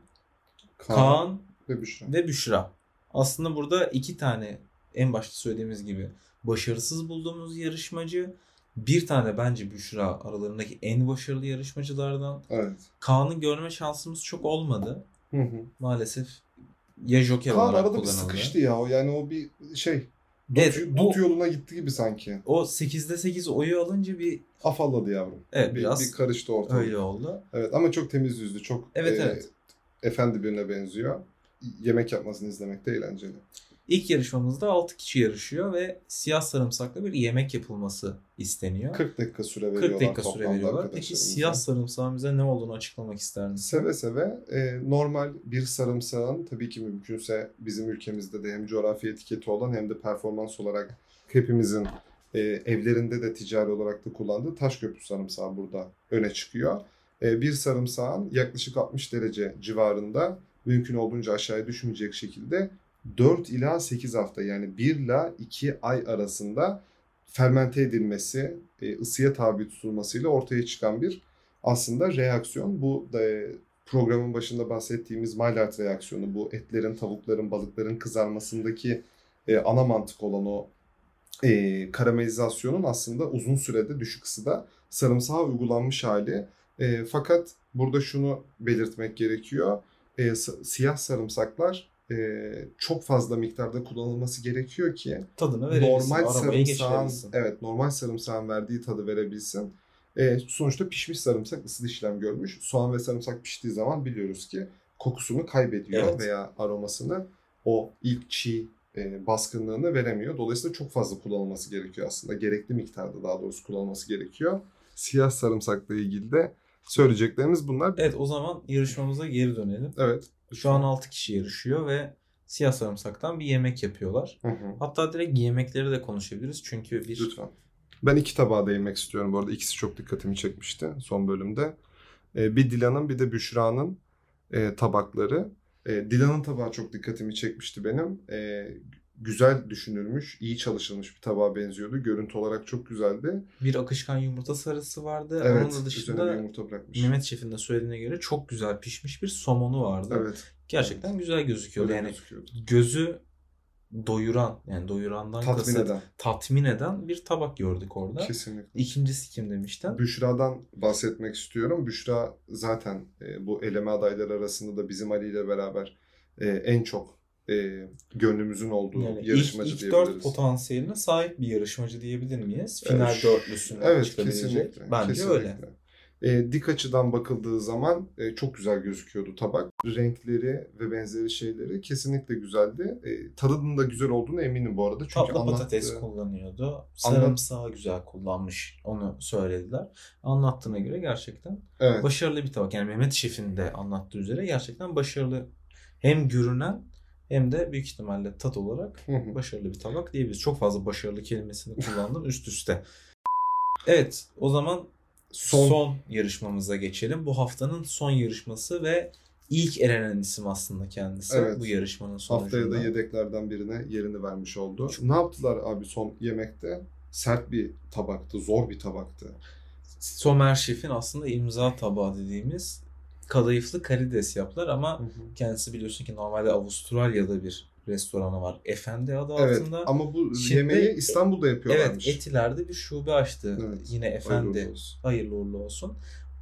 Kaan, Kaan Ve Büşra. ve Büşra. Aslında burada iki tane en başta söylediğimiz gibi başarısız bulduğumuz yarışmacı. Bir tane bence Büşra aralarındaki en başarılı yarışmacılardan. Evet. Kaan'ı görme şansımız çok olmadı. Hı hı. Maalesef ya Joker Kaan olarak arada bir kullanıldı. sıkıştı ya. o Yani o bir şey dut, Evet, dut o- yoluna gitti gibi sanki. O 8'de 8 oyu alınca bir Afalladı yavrum. evet bir, biraz bir karıştı ortalık. öyle oldu. Evet ama çok temiz yüzlü. Çok Evet, e, evet. efendi birine benziyor. Yemek yapmasını izlemek de eğlenceli. İlk yarışmamızda 6 kişi yarışıyor ve siyah sarımsaklı bir yemek yapılması isteniyor. 40 dakika süre veriyorlar 40 dakika süre veriyorlar. Peki siyah sarımsağın bize ne olduğunu açıklamak ister misin? Seve seve e, normal bir sarımsağın tabii ki mümkünse bizim ülkemizde de hem coğrafi etiketi olan hem de performans olarak hepimizin e, evlerinde de ticari olarak da kullandığı taş köprü sarımsağı burada öne çıkıyor. E, bir sarımsağın yaklaşık 60 derece civarında mümkün olduğunca aşağıya düşmeyecek şekilde 4 ila 8 hafta yani 1 ila 2 ay arasında fermente edilmesi, e, ısıya tabi tutulmasıyla ortaya çıkan bir aslında reaksiyon. Bu da e, programın başında bahsettiğimiz Maillard reaksiyonu. Bu etlerin, tavukların, balıkların kızarmasındaki e, ana mantık olan o e, karamelizasyonun aslında uzun sürede düşük ısıda sarımsağa uygulanmış hali. Fakat burada şunu belirtmek gerekiyor. Siyah sarımsaklar e, çok fazla miktarda kullanılması gerekiyor ki Tadını verebilsin. normal sarımsağın evet normal sarımsağın verdiği tadı verebilsin. E, sonuçta pişmiş sarımsak ısıl işlem görmüş. Soğan ve sarımsak piştiği zaman biliyoruz ki kokusunu kaybediyor Evet. veya aromasını o ilk çiğ e, baskınlığını veremiyor. Dolayısıyla çok fazla kullanılması gerekiyor aslında. Gerekli miktarda daha doğrusu kullanılması gerekiyor. Siyah sarımsakla ilgili de söyleyeceklerimiz bunlar. Evet o zaman yarışmamıza geri dönelim. Evet. Şu an 6 kişi yarışıyor ve siyah sarımsaktan bir yemek yapıyorlar. Hı hı. Hatta direkt yemekleri de konuşabiliriz. Çünkü bir Lütfen. Ben iki tabağa değinmek istiyorum bu arada. İkisi çok dikkatimi çekmişti son bölümde. Ee, bir Dilan'ın bir de Büşra'nın e, tabakları. E, Dilan'ın tabağı çok dikkatimi çekmişti benim. E, güzel düşünülmüş, iyi çalışılmış bir tabağa benziyordu. Görüntü olarak çok güzeldi. bir akışkan yumurta sarısı vardı. Evet, Onun da dışında yumurta bırakmış. Mehmet Şef'in de söylediğine göre çok güzel pişmiş bir somonu vardı. Evet. Gerçekten güzel gözüküyordu. Öyle Yani gözüküyordu. gözü doyuran yani doyurandan Tatmin kasıt eden. tatmin eden bir tabak gördük orada. Kesinlikle. İkincisi kim demişten? Büşra'dan bahsetmek istiyorum. Büşra zaten e, bu eleme adayları arasında da bizim Ali ile beraber e, en çok e, gönlümüzün olduğu Yani ilk, yarışmacı ilk diyebiliriz. dört potansiyeline sahip bir yarışmacı diyebilir miyiz? Final Evet. dörtlüsüne Evet çıkabilecek. kesinlikle. Bence kesinlikle. öyle. E, dik açıdan bakıldığı zaman e, çok güzel gözüküyordu tabak. Renkleri ve benzeri şeyleri kesinlikle güzeldi. E, tadının da güzel olduğunu eminim bu arada. Çünkü Tatlı anlattığı- patates kullanıyordu. Sarımsağı güzel kullanmış. Onu söylediler. Anlattığına göre gerçekten Evet. başarılı bir tabak. Yani Mehmet Şef'in de anlattığı üzere gerçekten başarılı. Hem görünen hem de büyük ihtimalle tat olarak başarılı bir tabak diyebiliriz. Çok fazla başarılı kelimesini kullandım üst üste. Evet o zaman Son- son, yarışmamıza geçelim. Bu haftanın son yarışması ve ilk elenen isim aslında kendisi Evet. bu yarışmanın sonucunda. Haftaya da yedeklerden birine yerini vermiş oldu. Ne yaptılar abi son yemekte? Sert bir tabaktı, zor bir tabaktı. Somer Şef'in aslında imza tabağı dediğimiz kadayıflı karides yaptılar ama kendisi biliyorsun ki normalde Avustralya'da bir restoranı var. Efendi adı Evet altında. ama bu Şimdi- yemeği İstanbul'da yapıyorlarmış. Evet Etiler'de bir şube açtı. Evet, Yine Hayırlı Efendi. olsun. Hayırlı uğurlu olsun.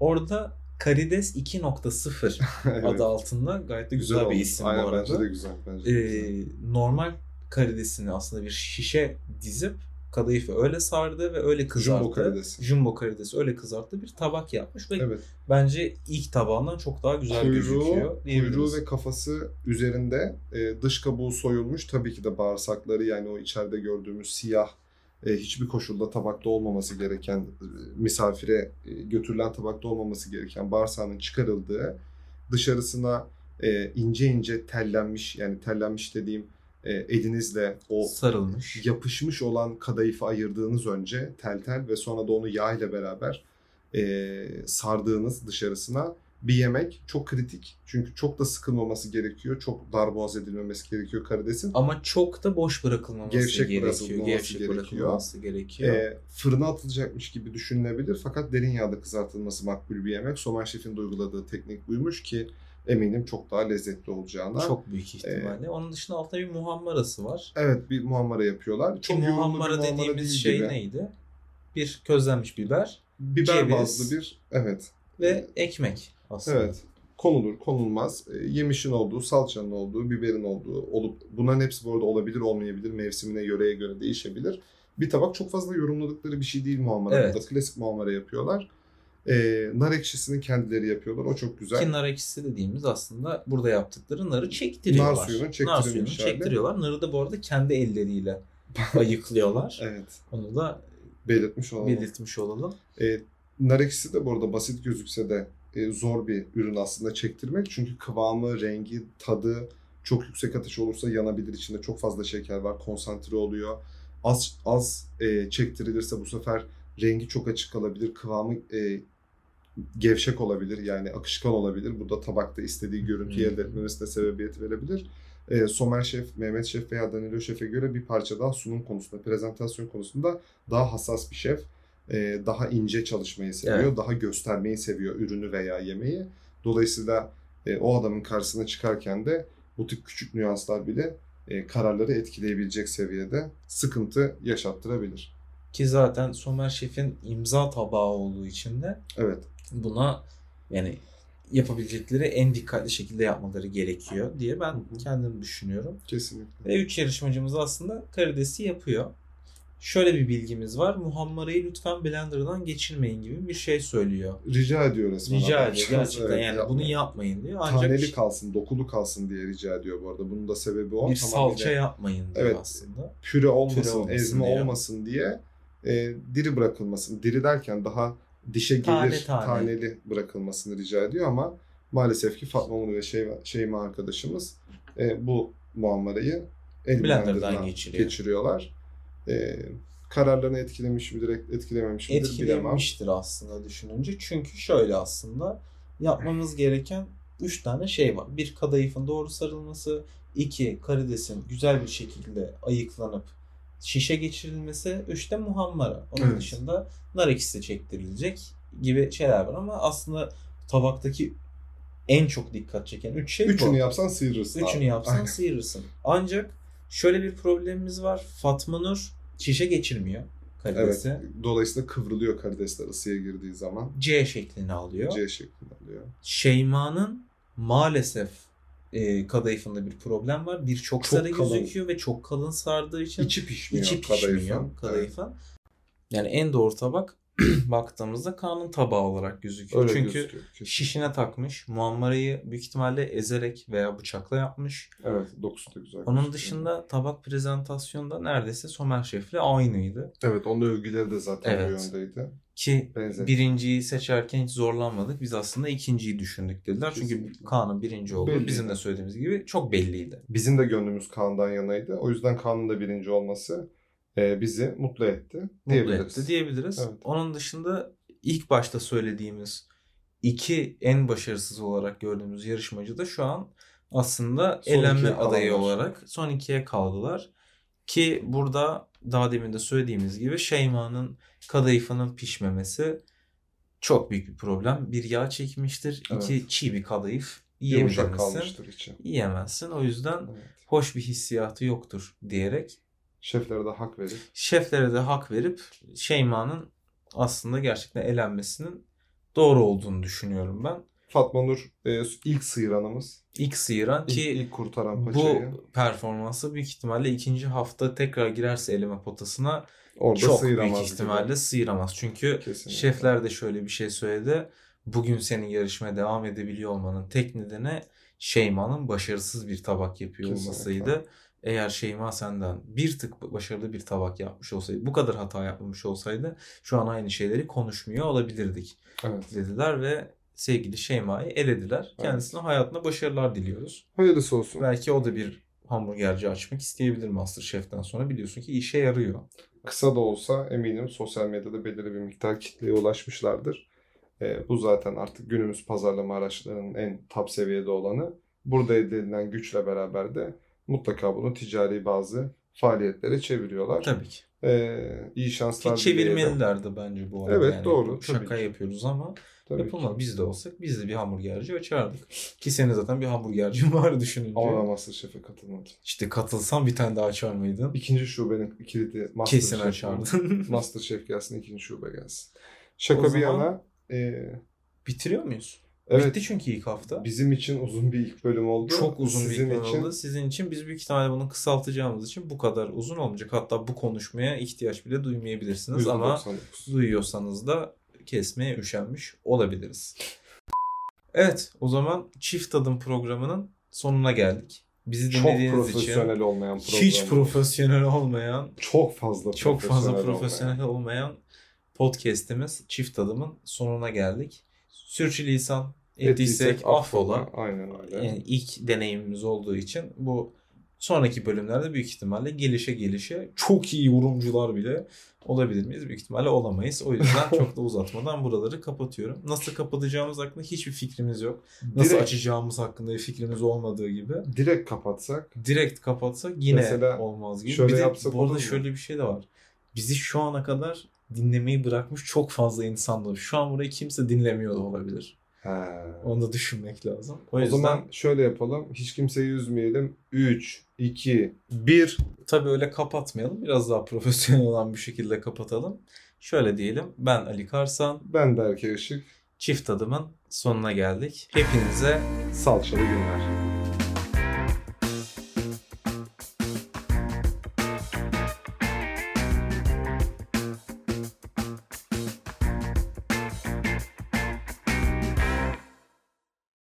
Orada Karides 2.0 Evet. adı altında gayet de güzel, bir olmuş. isim Aynen, bu arada. Bence de güzel. Bence de güzel. Ee, normal karidesini aslında bir şişe dizip kadayıfı öyle sardı ve öyle kızarttı. Jumbo karides. Jumbo karidesi öyle kızarttı bir tabak yapmış ve Evet. bence ilk tabağından çok daha güzel Kuyruğu, gözüküyor kuyruğu ve kafası üzerinde e, dış kabuğu soyulmuş. Tabii ki de bağırsakları yani o içeride gördüğümüz siyah e, hiçbir koşulda tabakta olmaması gereken e, misafire e, götürülen tabakta olmaması gereken bağırsağının çıkarıldığı dışarısına e, ince ince tellenmiş yani tellenmiş dediğim elinizle o sarılmış. yapışmış olan kadayıfı ayırdığınız önce tel tel ve sonra da onu yağ ile beraber e, sardığınız dışarısına bir yemek çok kritik. Çünkü çok da sıkılmaması gerekiyor. Çok darboğaz edilmemesi gerekiyor karidesin. Ama çok da boş bırakılmaması Gevşek gerekiyor. bırakılmaması Gevşek gerekiyor. bırakılmaması gerekiyor. E, fırına atılacakmış gibi düşünülebilir fakat derin yağda kızartılması makbul bir yemek. Somer Şef'in uyguladığı teknik buymuş ki eminim çok daha lezzetli olacağına. Çok büyük ihtimalle. Onun dışında altta bir muhammarası var. Evet bir muhammara yapıyorlar. Ki Çok muhammara muhammara dediğimiz şey gibi. neydi? Bir közlenmiş biber Biber Ceviz. bazlı bir evet. ve ekmek aslında. Evet. Konulur, konulmaz. E, yemişin olduğu, salçanın olduğu, biberin olduğu olup bunların hepsi bu arada olabilir, olmayabilir. Mevsimine, yöreye göre değişebilir. Bir tabak çok fazla yorumladıkları bir şey değil muhammara. Evet. Klasik muhammara yapıyorlar. E, nar ekşisini kendileri yapıyorlar. O çok güzel. Ki nar ekşisi dediğimiz aslında burada yaptıkları narı çektiriyorlar. Nar suyunu Nar çektirilmiş suyunu çektiriyorlar. Narı da bu arada kendi elleriyle ayıklıyorlar. Evet. Onu da Belirtmiş olalım. belirtmiş olalım. E, nar ekşisi de bu arada basit gözükse de e, zor bir ürün aslında çektirmek. Çünkü kıvamı, rengi, tadı çok yüksek ateş olursa yanabilir. İçinde çok fazla şeker var, konsantre oluyor. Az az e, çektirilirse bu sefer rengi çok açık kalabilir, kıvamı e, gevşek olabilir yani akışkan olabilir. Bu da tabakta istediği görüntüyü Hmm. elde etmemesine sebebiyet verebilir. E, Somer Şef, Mehmet Şef veya Danilo Şef'e göre bir parça daha sunum konusunda, prezentasyon konusunda daha hassas bir şef. E, daha ince çalışmayı seviyor, Evet. daha göstermeyi seviyor ürünü veya yemeği. Dolayısıyla e, o adamın karşısına çıkarken de bu tip küçük nüanslar bile e, kararları etkileyebilecek seviyede sıkıntı yaşattırabilir. Ki zaten Somer Şef'in imza tabağı olduğu için de Evet, buna yani yapabilecekleri en dikkatli şekilde yapmaları gerekiyor diye ben kendim düşünüyorum. kesinlikle. Ve 3 yarışmacımız aslında karidesi yapıyor. Şöyle bir bilgimiz var. Muhammarayı lütfen blenderdan geçirmeyin gibi bir şey söylüyor. Rica ediyor resmen. Rica adam. ediyor gerçekten Evet, yani bunu yapmayın diyor. Ancak Taneli kalsın, dokulu kalsın diye rica ediyor bu arada. Bunun da sebebi o. bir Tamamıyla salça yapmayın diyor Evet. aslında. Püre olmasın, Püre olmasın ezme diye. olmasın diye e, diri bırakılmasın. Diri derken daha dişe gelir Tane tane. taneli bırakılmasını rica ediyor ama maalesef ki Fatma Nur ve Şeyma, Şeyma arkadaşımız e, bu muammarayı el Blender'dan blenderdan geçiriyor. geçiriyorlar. E, kararlarını etkilemiş midir, etkilememiş midir bilemem. Etkilemiştir aslında düşününce. Çünkü şöyle aslında yapmamız gereken 3 tane şey var. Bir kadayıfın doğru sarılması, iki karidesin güzel bir şekilde ayıklanıp şişe geçirilmesi, üç de muhammara. Onun Evet. dışında nar ekşisi çektirilecek gibi şeyler var ama aslında tabaktaki en çok dikkat çeken 3 şey bu. Üçünü yapsan sıyırırsın. Üçünü abi. yapsan Aynen. sıyırırsın. Ancak şöyle bir problemimiz var. Fatma Nur şişe geçirmiyor karidesi. Evet. Dolayısıyla kıvrılıyor karidesler ısıya girdiği zaman. C şeklini alıyor. C şeklinde alıyor. Şeyma'nın maalesef e, kadayıfında bir problem var. Bir çok, Çok sarı kalın. gözüküyor ve çok kalın sardığı için İçi pişmiyor içi pişmiyor kadayıfın. kadayıfın. Yani en doğru tabak baktığımızda Kaan'ın tabağı olarak gözüküyor. Öyle Çünkü gözüküyor, şişine takmış. Muammarayı büyük ihtimalle ezerek veya bıçakla yapmış. Evet dokusu da güzel. Onun dışında tabak prezentasyonda neredeyse Somer Şef'le aynıydı. Evet onun övgüleri de zaten Evet. bu yöndeydi. Ki Benzer. birinciyi seçerken hiç zorlanmadık. Biz aslında ikinciyi düşündük dediler. Çünkü Kesinlikle. Kaan'ın birinci olduğu Belliydi. bizim de söylediğimiz gibi çok belliydi. Bizim de gönlümüz Kaan'dan yanaydı. O yüzden Kaan'ın da birinci olması e, bizi mutlu etti Mutlu diyebiliriz. etti diyebiliriz. Evet. Onun dışında ilk başta söylediğimiz iki en başarısız olarak gördüğümüz yarışmacı da şu an aslında Son elenme adayı kalanlar. olarak son ikiye kaldılar. Ki burada daha demin de söylediğimiz gibi Şeyma'nın kadayıfının pişmemesi çok büyük bir problem. Bir yağ çekmiştir. Evet. İki çiğ bir kadayıf içi. Yiyemezsin. O yüzden Evet. hoş bir hissiyatı yoktur diyerek Şeflere de hak verip şeflere de hak verip Şeyma'nın aslında gerçekten elenmesinin doğru olduğunu düşünüyorum ben. Fatma Nur e, ilk sıyıranımız. İlk sıyıran İlk, ki ilk kurtaran paçayı. bu performansı büyük ihtimalle ikinci hafta tekrar girerse eleme potasına Orada çok sıyıramaz büyük gibi. ihtimalle sıyıramaz. Çünkü Kesinlikle. şefler de şöyle bir şey söyledi. Bugün senin yarışmaya devam edebiliyor olmanın tek nedeni Şeyma'nın başarısız bir tabak yapıyor Kesinlikle. olmasıydı. Eğer Şeyma senden bir tık başarılı bir tabak yapmış olsaydı, bu kadar hata yapmamış olsaydı şu an aynı şeyleri konuşmuyor olabilirdik Evet. dediler ve sevgili Şeyma'yı elediler. Kendisine hayatına başarılar diliyoruz. Hayırlısı olsun. Belki o da bir hamburgerci açmak isteyebilir Masterchef'ten sonra. Biliyorsun ki işe yarıyor. Kısa da olsa eminim sosyal medyada belirli bir miktar kitleye ulaşmışlardır. E, bu zaten artık günümüz pazarlama araçlarının en top seviyede olanı. Burada elde edilen güçle beraber de mutlaka bunu ticari bazı faaliyetlere çeviriyorlar. Tabii ki. Ee, iyi şanslar Ki çevirmelilerdi bence bu arada. Evet, yani. doğru, Şaka tabii ki. yapıyoruz ama Tabii yapılmaz. ki. Biz de olsak biz de bir hamburgerci açardık. Ki senin zaten bir hamburgercin var düşününce. Ama ben Masterchef'e katılmadım. İşte katılsan bir tane daha açar mıydın? İkinci şubenin kilidi Kesin Masterchef. açardın. Masterchef gelsin, ikinci şube gelsin. Şaka O bir yana. e, Bitiriyor muyuz? Evet, Bitti çünkü ilk hafta. bizim için uzun bir ilk bölüm oldu. Çok uzun Sizin bir bölüm için oldu. Sizin için biz büyük ihtimalle bunu kısaltacağımız için bu kadar uzun olmayacak. Hatta bu konuşmaya ihtiyaç bile duymayabilirsiniz ama %99. duyuyorsanız da kesmeye üşenmiş olabiliriz. Evet o zaman çift tadım programının sonuna geldik. Bizi çok dinlediğiniz için profesyonel olmayan program. hiç profesyonel olmayan, çok fazla çok fazla olmayan. profesyonel olmayan podcast'imiz çift tadımın sonuna geldik. Sürçülisan ettiysek affola. Aynen öyle. Yani ilk deneyimimiz olduğu için bu sonraki bölümlerde büyük ihtimalle gelişe gelişe çok iyi yorumcular bile olabilir miyiz? Büyük ihtimalle olamayız. O yüzden çok da uzatmadan buraları kapatıyorum. Nasıl kapatacağımız hakkında hiçbir fikrimiz yok. Nasıl direkt, açacağımız hakkında bir fikrimiz olmadığı gibi. direkt kapatsak Direkt kapatsak yine Mesela olmaz gibi. şöyle bir de bu arada şöyle bir şey de var. Bizi şu ana kadar dinlemeyi bırakmış çok fazla insan var. Şu an burayı kimse dinlemiyor olabilir. He. Onu da düşünmek lazım. O, O, yüzden zaman şöyle yapalım. Hiç kimseyi üzmeyelim. 3, 2, 1. Tabii öyle kapatmayalım. Biraz daha profesyonel olan bir şekilde kapatalım. Şöyle diyelim. Ben Ali Karsan. Ben Berke Işık. Çift adımın sonuna geldik. Hepinize Salçalı günler.